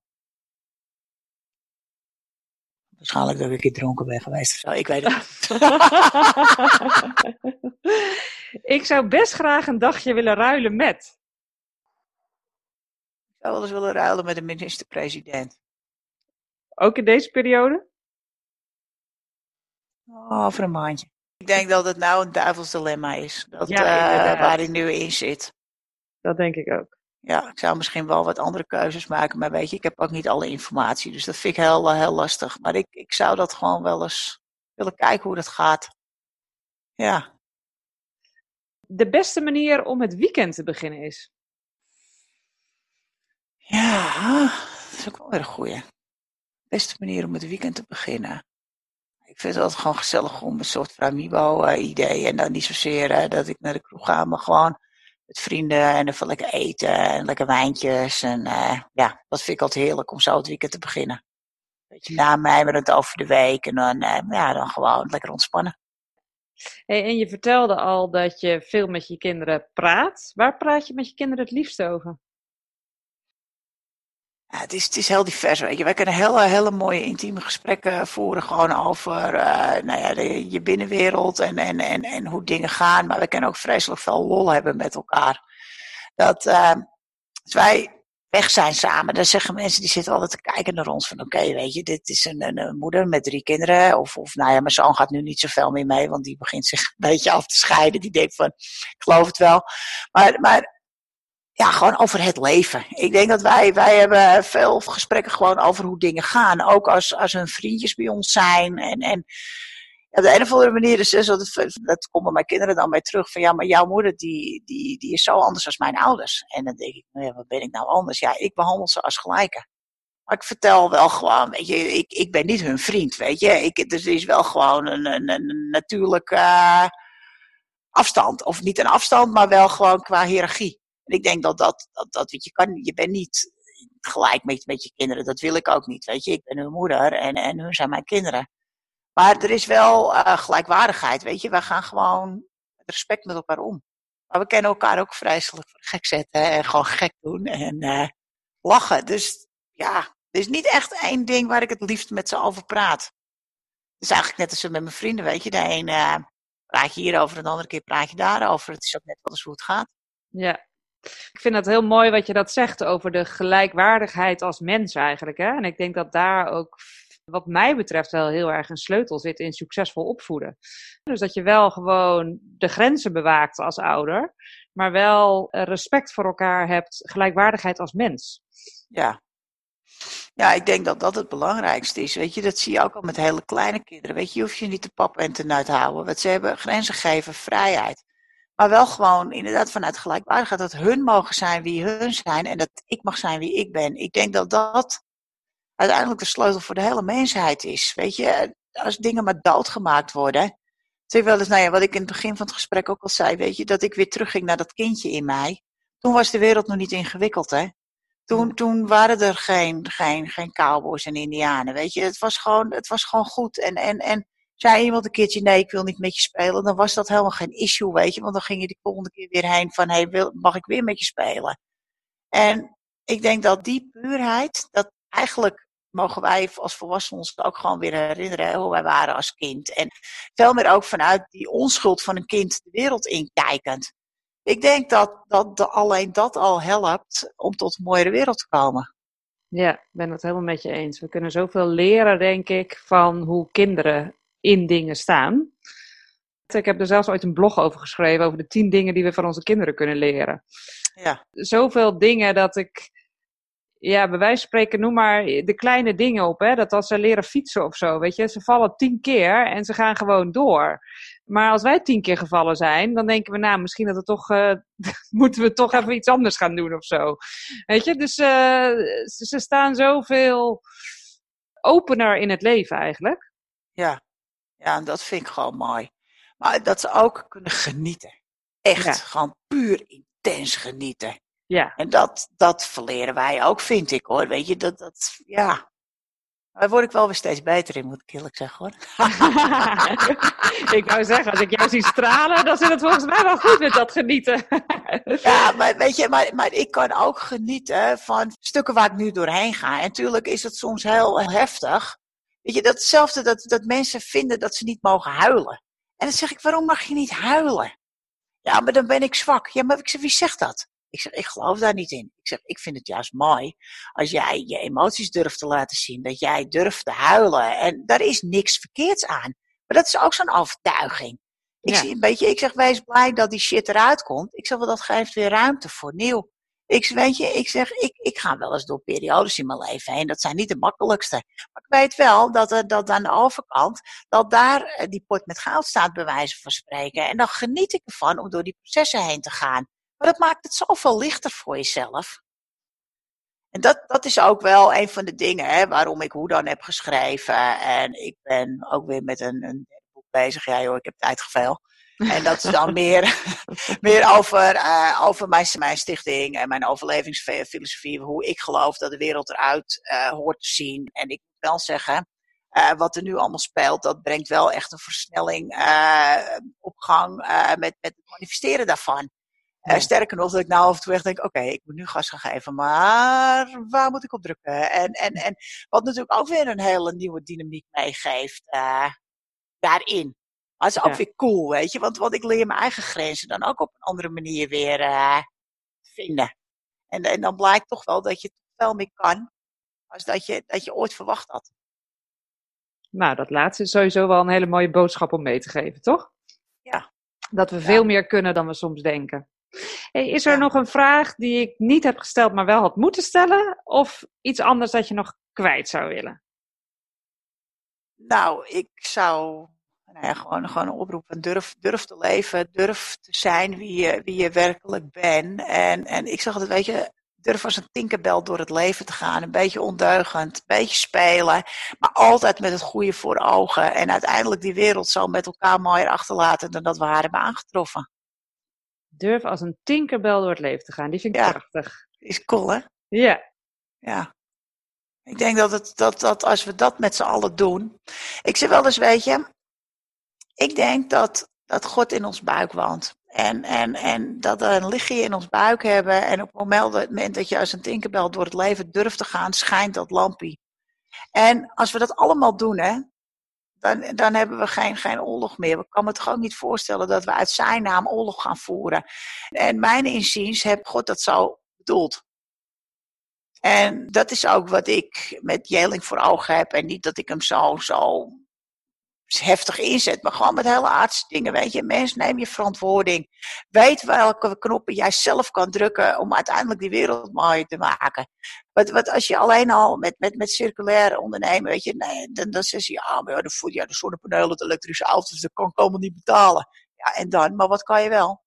Waarschijnlijk dat ik een keer dronken ben geweest of zo. Ik weet het niet. ik zou best graag een dagje willen ruilen met. Ik zou wel eens willen ruilen met de minister-president. Ook in deze periode? Oh, over een maandje. Ik denk dat het nou een duivels dilemma is. Dat, ja, uh, waar hij nu in zit. Dat denk ik ook ja, ik zou misschien wel wat andere keuzes maken. Maar weet je, ik heb ook niet alle informatie. Dus dat vind ik heel, heel lastig. Maar ik, ik zou dat gewoon wel eens willen kijken hoe dat gaat. Ja. De beste manier om het weekend te beginnen is? Ja, dat is ook wel weer een goeie. De beste manier om het weekend te beginnen. Ik vind het altijd gewoon gezellig om een soort Framibo-idee. En dan niet zozeer uh, dat ik naar de kroeg ga, maar gewoon met vrienden en even lekker eten en lekker wijntjes. En uh, ja, dat vind ik altijd heerlijk om zo het weekend te beginnen. Beetje namijmerend over de week en dan, uh, ja, dan gewoon lekker ontspannen. Hey, en je vertelde al dat je veel met je kinderen praat. Waar praat je met je kinderen het liefst over? Het, is, het is heel divers, weet je. Wij kunnen hele, hele mooie intieme gesprekken voeren gewoon over uh, nou ja, de, je binnenwereld en, en, en, en hoe dingen gaan. Maar we kunnen ook vreselijk veel lol hebben met elkaar. Dat uh, als wij weg zijn samen, dan zeggen mensen die zitten altijd te kijken naar ons van oké, weet je, dit is een, een, een, moeder met drie kinderen. Of, of nou ja, mijn zoon gaat nu niet zoveel meer mee, want die begint zich een beetje af te scheiden. Die denkt van, ik geloof het wel. Maar, maar ja, gewoon over het leven. Ik denk dat wij, wij hebben veel gesprekken gewoon over hoe dingen gaan. Ook als, als hun vriendjes bij ons zijn. En, en op de een of andere manier is dus, dat, dat komen mijn kinderen dan bij terug. Van ja, maar jouw moeder die, die, die is zo anders als mijn ouders. En dan denk ik, nou ja, wat ben ik nou anders? Ja, ik behandel ze als gelijke. Maar ik vertel wel gewoon, weet je, ik, ik ben niet hun vriend, weet je. Ik, dus er is wel gewoon een, een, uh, afstand. Of niet een afstand, maar wel gewoon qua hiërarchie. Ik denk dat dat, dat, dat weet je, kan, je bent niet gelijk met, met je kinderen. Dat wil ik ook niet, weet je. Ik ben hun moeder en, en hun zijn mijn kinderen. Maar er is wel uh, gelijkwaardigheid, weet je. Wij gaan gewoon met respect met elkaar om. Maar we kennen elkaar ook vreselijk gek zetten en gewoon gek doen en uh, lachen. Dus ja, er is niet echt één ding waar ik het liefst met ze over praat. Het is eigenlijk net als met mijn vrienden, weet je. De een uh, praat je hierover de andere keer praat je daarover. Het is ook net wel eens hoe het gaat. Ja, ik vind het heel mooi wat je dat zegt over de gelijkwaardigheid als mens eigenlijk. Hè? En ik denk dat daar ook wat mij betreft wel heel erg een sleutel zit in succesvol opvoeden. Dus dat je wel gewoon de grenzen bewaakt als ouder, maar wel eh, respect voor elkaar hebt, gelijkwaardigheid als mens. Ja. Ja, ik denk dat dat het belangrijkste is. Weet je, dat zie je ook al met hele kleine kinderen. Weet je, je hoeft je niet te pap en te nut houden. Want ze hebben grenzen geven, vrijheid. Maar wel gewoon inderdaad vanuit gelijkwaardigheid dat hun mogen zijn wie hun zijn en dat ik mag zijn wie ik ben. Ik denk dat dat uiteindelijk de sleutel voor de hele mensheid is. Weet je, als dingen maar doodgemaakt worden. Wel eens, nou ja, wat ik in het begin van het gesprek ook al zei, weet je, dat ik weer terugging naar dat kindje in mij. Toen was de wereld nog niet ingewikkeld, hè. Toen, toen waren er geen, geen, geen cowboys en indianen, weet je. Het was gewoon, het was gewoon goed. En, en, en zei iemand een keertje, nee, ik wil niet met je spelen, dan was dat helemaal geen issue, weet je. Want dan ging je die volgende keer weer heen van, hey, mag ik weer met je spelen? En ik denk dat die puurheid, dat eigenlijk mogen wij als volwassenen ons ook gewoon weer herinneren hoe wij waren als kind. En veel meer ook vanuit die onschuld van een kind de wereld inkijkend. Ik denk dat, dat de, alleen dat al helpt om tot een mooiere wereld te komen. Ja, ik ben het helemaal met je eens. We kunnen zoveel leren, denk ik, van hoe kinderen in dingen staan. Ik heb er zelfs ooit een blog over geschreven, over de tien dingen die we van onze kinderen kunnen leren. Ja. Zoveel dingen dat ik, ja, bij wijze van spreken, noem maar de kleine dingen op. Hè? Dat als ze leren fietsen of zo, weet je, ze vallen tien keer en ze gaan gewoon door. Maar als wij tien keer gevallen zijn, dan denken we, nou, misschien dat we toch, uh, moeten we toch even iets anders gaan doen of zo. Weet je, dus uh, ze staan zoveel opener in het leven eigenlijk. Ja. Ja, en dat vind ik gewoon mooi. Maar dat ze ook kunnen genieten. Echt, gewoon puur intens genieten. Ja. En dat, dat verleren wij ook, vind ik hoor. Weet je, dat, dat ja. Daar word ik wel weer steeds beter in, moet ik eerlijk zeggen hoor. ik wou zeggen, als ik jou zie stralen, dan zit het volgens mij wel goed met dat genieten. ja, maar weet je, maar, maar ik kan ook genieten van stukken waar ik nu doorheen ga. En natuurlijk is het soms heel heftig. Weet je, datzelfde dat, dat mensen vinden dat ze niet mogen huilen. En dan zeg ik, waarom mag je niet huilen? Ja, maar dan ben ik zwak. Ja, maar ik zeg, wie zegt dat? Ik zeg, ik geloof daar niet in. Ik zeg, ik vind het juist mooi als jij je emoties durft te laten zien. Dat jij durft te huilen. En daar is niks verkeerds aan. Maar dat is ook zo'n overtuiging. Ik, zie een beetje, ik zeg, wees blij dat die shit eruit komt. Ik zeg, wel, dat geeft weer ruimte voor nieuw. Ik, weet je, ik zeg, ik, ik ga wel eens door periodes in mijn leven heen. Dat zijn niet de makkelijkste. Maar ik weet wel dat, er, dat aan de overkant, dat daar eh, die pot met goud staat, bij wijze van spreken. En dan geniet ik ervan om door die processen heen te gaan. Maar dat maakt het zoveel lichter voor jezelf. En dat, dat is ook wel een van de dingen hè, waarom ik hoe dan heb geschreven. En ik ben ook weer met een, een boek bezig. Ja joh, ik heb tijd geveel. En dat is dan meer, meer over, uh, over mijn, mijn stichting en mijn overlevingsfilosofie. Hoe ik geloof dat de wereld eruit uh, hoort te zien. En ik moet wel zeggen, uh, wat er nu allemaal speelt, dat brengt wel echt een versnelling op gang met, met het manifesteren daarvan. Ja. sterker nog, dat ik nou af en toe echt denk, oké, okay, ik moet nu gas gaan geven, maar waar moet ik op drukken? En, en, en wat natuurlijk ook weer een hele nieuwe dynamiek meegeeft daarin. Maar het is ook weer cool, weet je. Want, want ik leer mijn eigen grenzen dan ook op een andere manier weer uh, vinden. En, en dan blijkt toch wel dat je veel meer kan als dat je, dat je ooit verwacht had. Nou, dat laatste is sowieso wel een hele mooie boodschap om mee te geven, toch? Ja. Dat we veel meer kunnen dan we soms denken. Hey, is er nog een vraag die ik niet heb gesteld, maar wel had moeten stellen? Of iets anders dat je nog kwijt zou willen? Nou, ik zou nou ja, gewoon, gewoon een oproep van durf, durf te leven, durf te zijn wie je, wie je werkelijk bent. En, en ik zeg altijd, weet je, durf als een tinkerbel door het leven te gaan. Een beetje ondeugend, een beetje spelen, maar altijd met het goede voor ogen. En uiteindelijk die wereld zo met elkaar mooier achterlaten dan dat we haar hebben aangetroffen. Durf als een tinkerbel door het leven te gaan, die vind ik ja, prachtig. Is cool, hè? Ja. Ja. Ik denk dat, het, dat, dat als we dat met z'n allen doen. Ik zeg wel eens, weet je, ik denk dat, dat God in ons buik woont. En, en, en dat we een lichtje in ons buik hebben. En op het moment dat je als een tinkerbel door het leven durft te gaan, schijnt dat lampje. En als we dat allemaal doen, hè, dan, dan hebben we geen, geen oorlog meer. We kan me toch ook niet voorstellen dat we uit zijn naam oorlog gaan voeren. En mijn inziens heb God dat zo bedoeld. En dat is ook wat ik met Jeling voor ogen heb. En niet dat ik hem zo, zo heftig inzet, maar gewoon met hele aardse dingen. Weet je, mens, neem je verantwoording. Weet welke knoppen jij zelf kan drukken om uiteindelijk die wereld mooier te maken. Wat, wat als je alleen al met, met, met circulair ondernemen, weet je, nee, dan, dan zeg je, ja, maar ja, de, ja, de zonnepanelen, de elektrische auto's, dat kan ik allemaal niet betalen. Ja, en dan, maar wat kan je wel?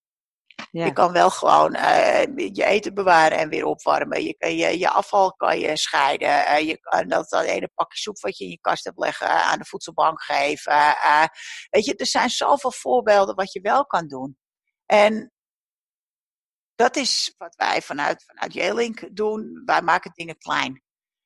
Ja. Je kan wel gewoon uh, je eten bewaren en weer opwarmen. Je, je, je afval kan je scheiden. Uh, je kan dat, dat ene pakje soep wat je in je kast hebt leggen aan de voedselbank geven. Weet je, er zijn zoveel voorbeelden wat je wel kan doen. En dat is wat wij vanuit, vanuit Jelink doen. Wij maken dingen klein.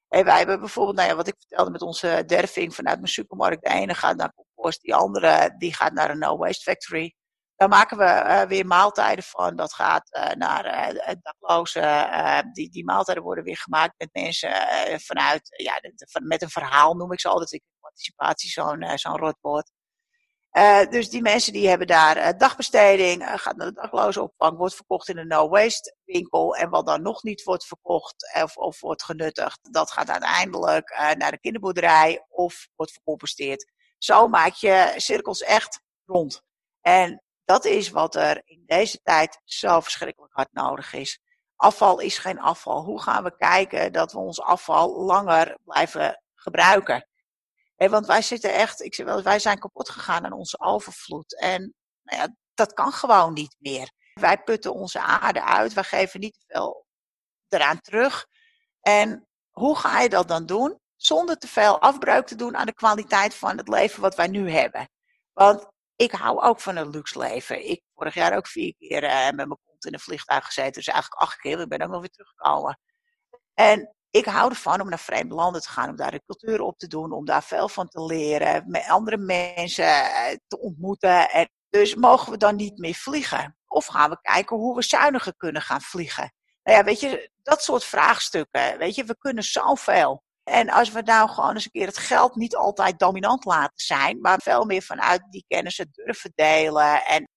En wij hebben bijvoorbeeld, nou ja, wat ik vertelde met onze derving vanuit mijn supermarkt. De ene gaat naar compost, die andere die gaat naar een no waste factory. Daar maken we uh, weer maaltijden van. Dat gaat uh, naar uh, daklozen. die, die maaltijden worden weer gemaakt met mensen vanuit, ja, met een verhaal noem ik ze altijd. Participatie zo'n zo'n rotwoord. dus die mensen die hebben daar dagbesteding, gaat naar de daklozenopvang, wordt verkocht in een no-waste winkel. En wat dan nog niet wordt verkocht of, of wordt genuttigd, dat gaat uiteindelijk naar de kinderboerderij of wordt vercomposteerd. Zo maak je cirkels echt rond. En dat is wat er in deze tijd zo verschrikkelijk hard nodig is. Afval is geen afval. Hoe gaan we kijken dat we ons afval langer blijven gebruiken? want wij zitten echt, ik zeg wel, wij zijn kapot gegaan aan onze overvloed. En nou ja, dat kan gewoon niet meer. Wij putten onze aarde uit, wij geven niet veel eraan terug. En hoe ga je dat dan doen? Zonder te veel afbreuk te doen aan de kwaliteit van het leven wat wij nu hebben. Want ik hou ook van een luxe leven. Ik vorig jaar ook vier keer uh, met mijn kont in een vliegtuig gezeten. Dus eigenlijk acht keer. Ik ben ook nog weer teruggekomen. En ik hou ervan om naar vreemde landen te gaan. Om daar de cultuur op te doen. Om daar veel van te leren. Met andere mensen eh, te ontmoeten. En dus mogen we dan niet meer vliegen? Of gaan we kijken hoe we zuiniger kunnen gaan vliegen? Nou ja, weet je, dat soort vraagstukken. Weet je, we kunnen zoveel. En als we nou gewoon eens een keer het geld niet altijd dominant laten zijn, maar veel meer vanuit die kennis durven delen en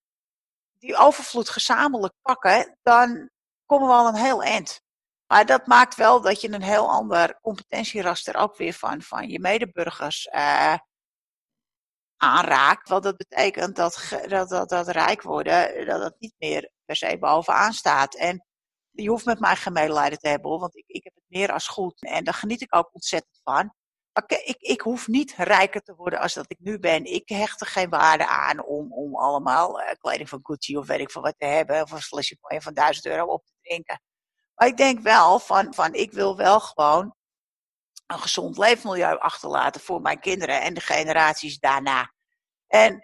die overvloed gezamenlijk pakken, dan komen we al een heel eind. Maar dat maakt wel dat je een heel ander competentieraster ook weer van, van je medeburgers uh, aanraakt. Want dat betekent dat, dat, dat, dat rijk worden, dat het niet meer per se bovenaan staat. En je hoeft met mij geen medelijden te hebben, want ik, ik heb het meer als goed. En daar geniet ik ook ontzettend van. Maar ik, ik hoef niet rijker te worden als dat ik nu ben. Ik hecht er geen waarde aan om, om allemaal uh, kleding van Gucci of weet ik veel wat te hebben. Of een flesje van 1000 euro op te drinken. Maar ik denk wel van, van ik wil wel gewoon een gezond leefmilieu achterlaten voor mijn kinderen en de generaties daarna. En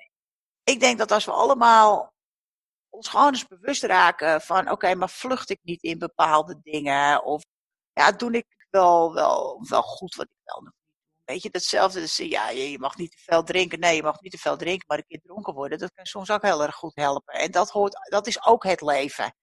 ik denk dat als we allemaal ons gewoon eens bewust raken van, oké, maar vlucht ik niet in bepaalde dingen? Of ja, doe ik wel, wel, wel goed wat ik wel nog niet doe? Weet je, datzelfde, dus, ja, je mag niet te veel drinken. Nee, je mag niet te veel drinken, maar een keer dronken worden, dat kan soms ook heel erg goed helpen. En dat, hoort, dat is ook het leven.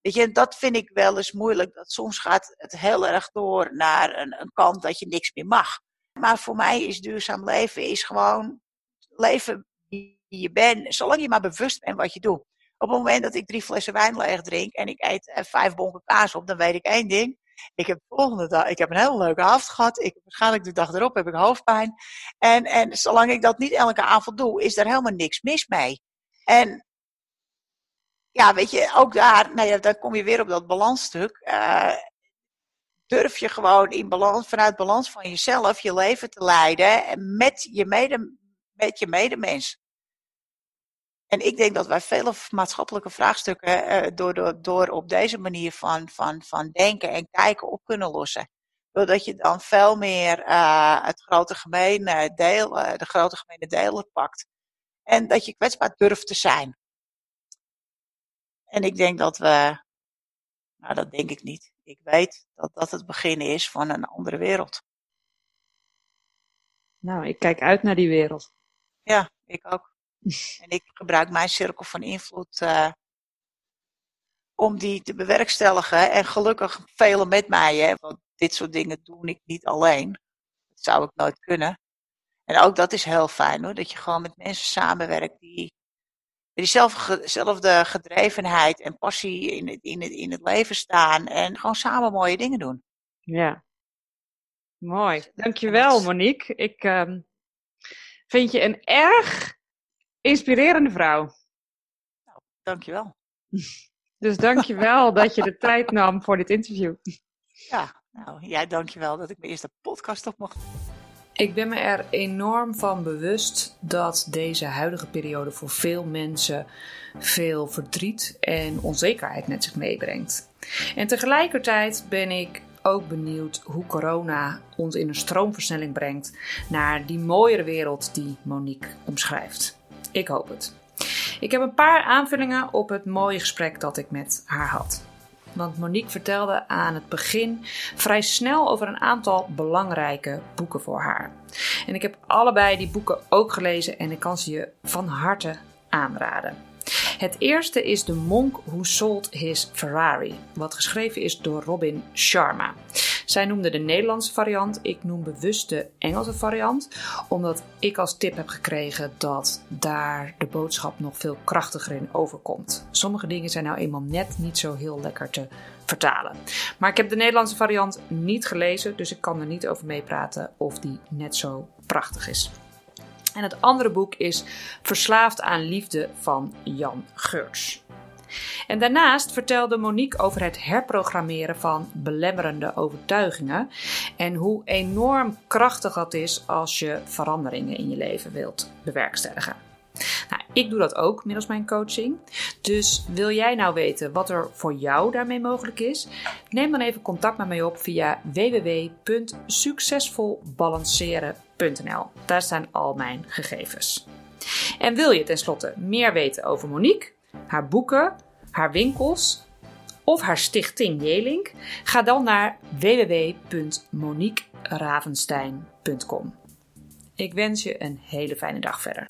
Weet je, dat vind ik wel eens moeilijk. Dat soms gaat het heel erg door naar een, een kant dat je niks meer mag. Maar voor mij is duurzaam leven is gewoon leven wie je bent, zolang je maar bewust bent wat je doet. Op het moment dat ik drie flessen wijn leeg drink en ik eet eh, vijf bonken kaas op, dan weet ik één ding. Ik heb de volgende dag, ik heb een hele leuke avond gehad. Ik, waarschijnlijk de dag erop heb ik hoofdpijn. En, en zolang ik dat niet elke avond doe, is er helemaal niks mis mee. En ja, weet je, ook daar, nou dan kom je weer op dat balansstuk. Uh, durf je gewoon in balans, vanuit balans van jezelf je leven te leiden met je, mede, met je medemens. En ik denk dat wij vele maatschappelijke vraagstukken uh, door, door, door op deze manier van, van, van denken en kijken op kunnen lossen. Doordat je dan veel meer uh, het grote gemene deel, uh, de grote gemene deler pakt. En dat je kwetsbaar durft te zijn. En ik denk dat we, nou dat denk ik niet. Ik weet dat dat het begin is van een andere wereld. Nou, ik kijk uit naar die wereld. Ja, ik ook. En ik gebruik mijn cirkel van invloed uh, om die te bewerkstelligen. En gelukkig velen met mij, hè, want dit soort dingen doe ik niet alleen. Dat zou ik nooit kunnen. En ook dat is heel fijn hoor, dat je gewoon met mensen samenwerkt die diezelfde gedrevenheid en passie in het, in, het, in het leven staan en gewoon samen mooie dingen doen. Ja, mooi. Dankjewel Monique. Ik um, vind je een erg inspirerende vrouw. Nou, dankjewel. Dus dankjewel dat je de tijd nam voor dit interview. Ja, nou, jij dankjewel dat ik mijn eerste podcast op mocht. Ik ben me er enorm van bewust dat deze huidige periode voor veel mensen veel verdriet en onzekerheid met zich meebrengt. En tegelijkertijd ben ik ook benieuwd hoe corona ons in een stroomversnelling brengt naar die mooiere wereld die Monique omschrijft. Ik hoop het. Ik heb een paar aanvullingen op het mooie gesprek dat ik met haar had. Want Monique vertelde aan het begin vrij snel over een aantal belangrijke boeken voor haar. En ik heb allebei die boeken ook gelezen en ik kan ze je van harte aanraden. Het eerste is De Monk Who Sold His Ferrari, wat geschreven is door Robin Sharma. Zij noemde de Nederlandse variant, ik noem bewust de Engelse variant, omdat ik als tip heb gekregen dat daar de boodschap nog veel krachtiger in overkomt. Sommige dingen zijn nou eenmaal net niet zo heel lekker te vertalen. Maar ik heb de Nederlandse variant niet gelezen, dus ik kan er niet over meepraten of die net zo prachtig is. En het andere boek is Verslaafd aan Liefde van Jan Geurts. En daarnaast vertelde Monique over het herprogrammeren van belemmerende overtuigingen en hoe enorm krachtig dat is als je veranderingen in je leven wilt bewerkstelligen. Nou, ik doe dat ook middels mijn coaching. Dus wil jij nou weten wat er voor jou daarmee mogelijk is? Neem dan even contact met mij op via www.succesvolbalanceren.nl. Daar staan al mijn gegevens. En wil je tenslotte meer weten over Monique, haar boeken, haar winkels of haar stichting Jelink? Ga dan naar www.moniqueravenstein.com. Ik wens je een hele fijne dag verder.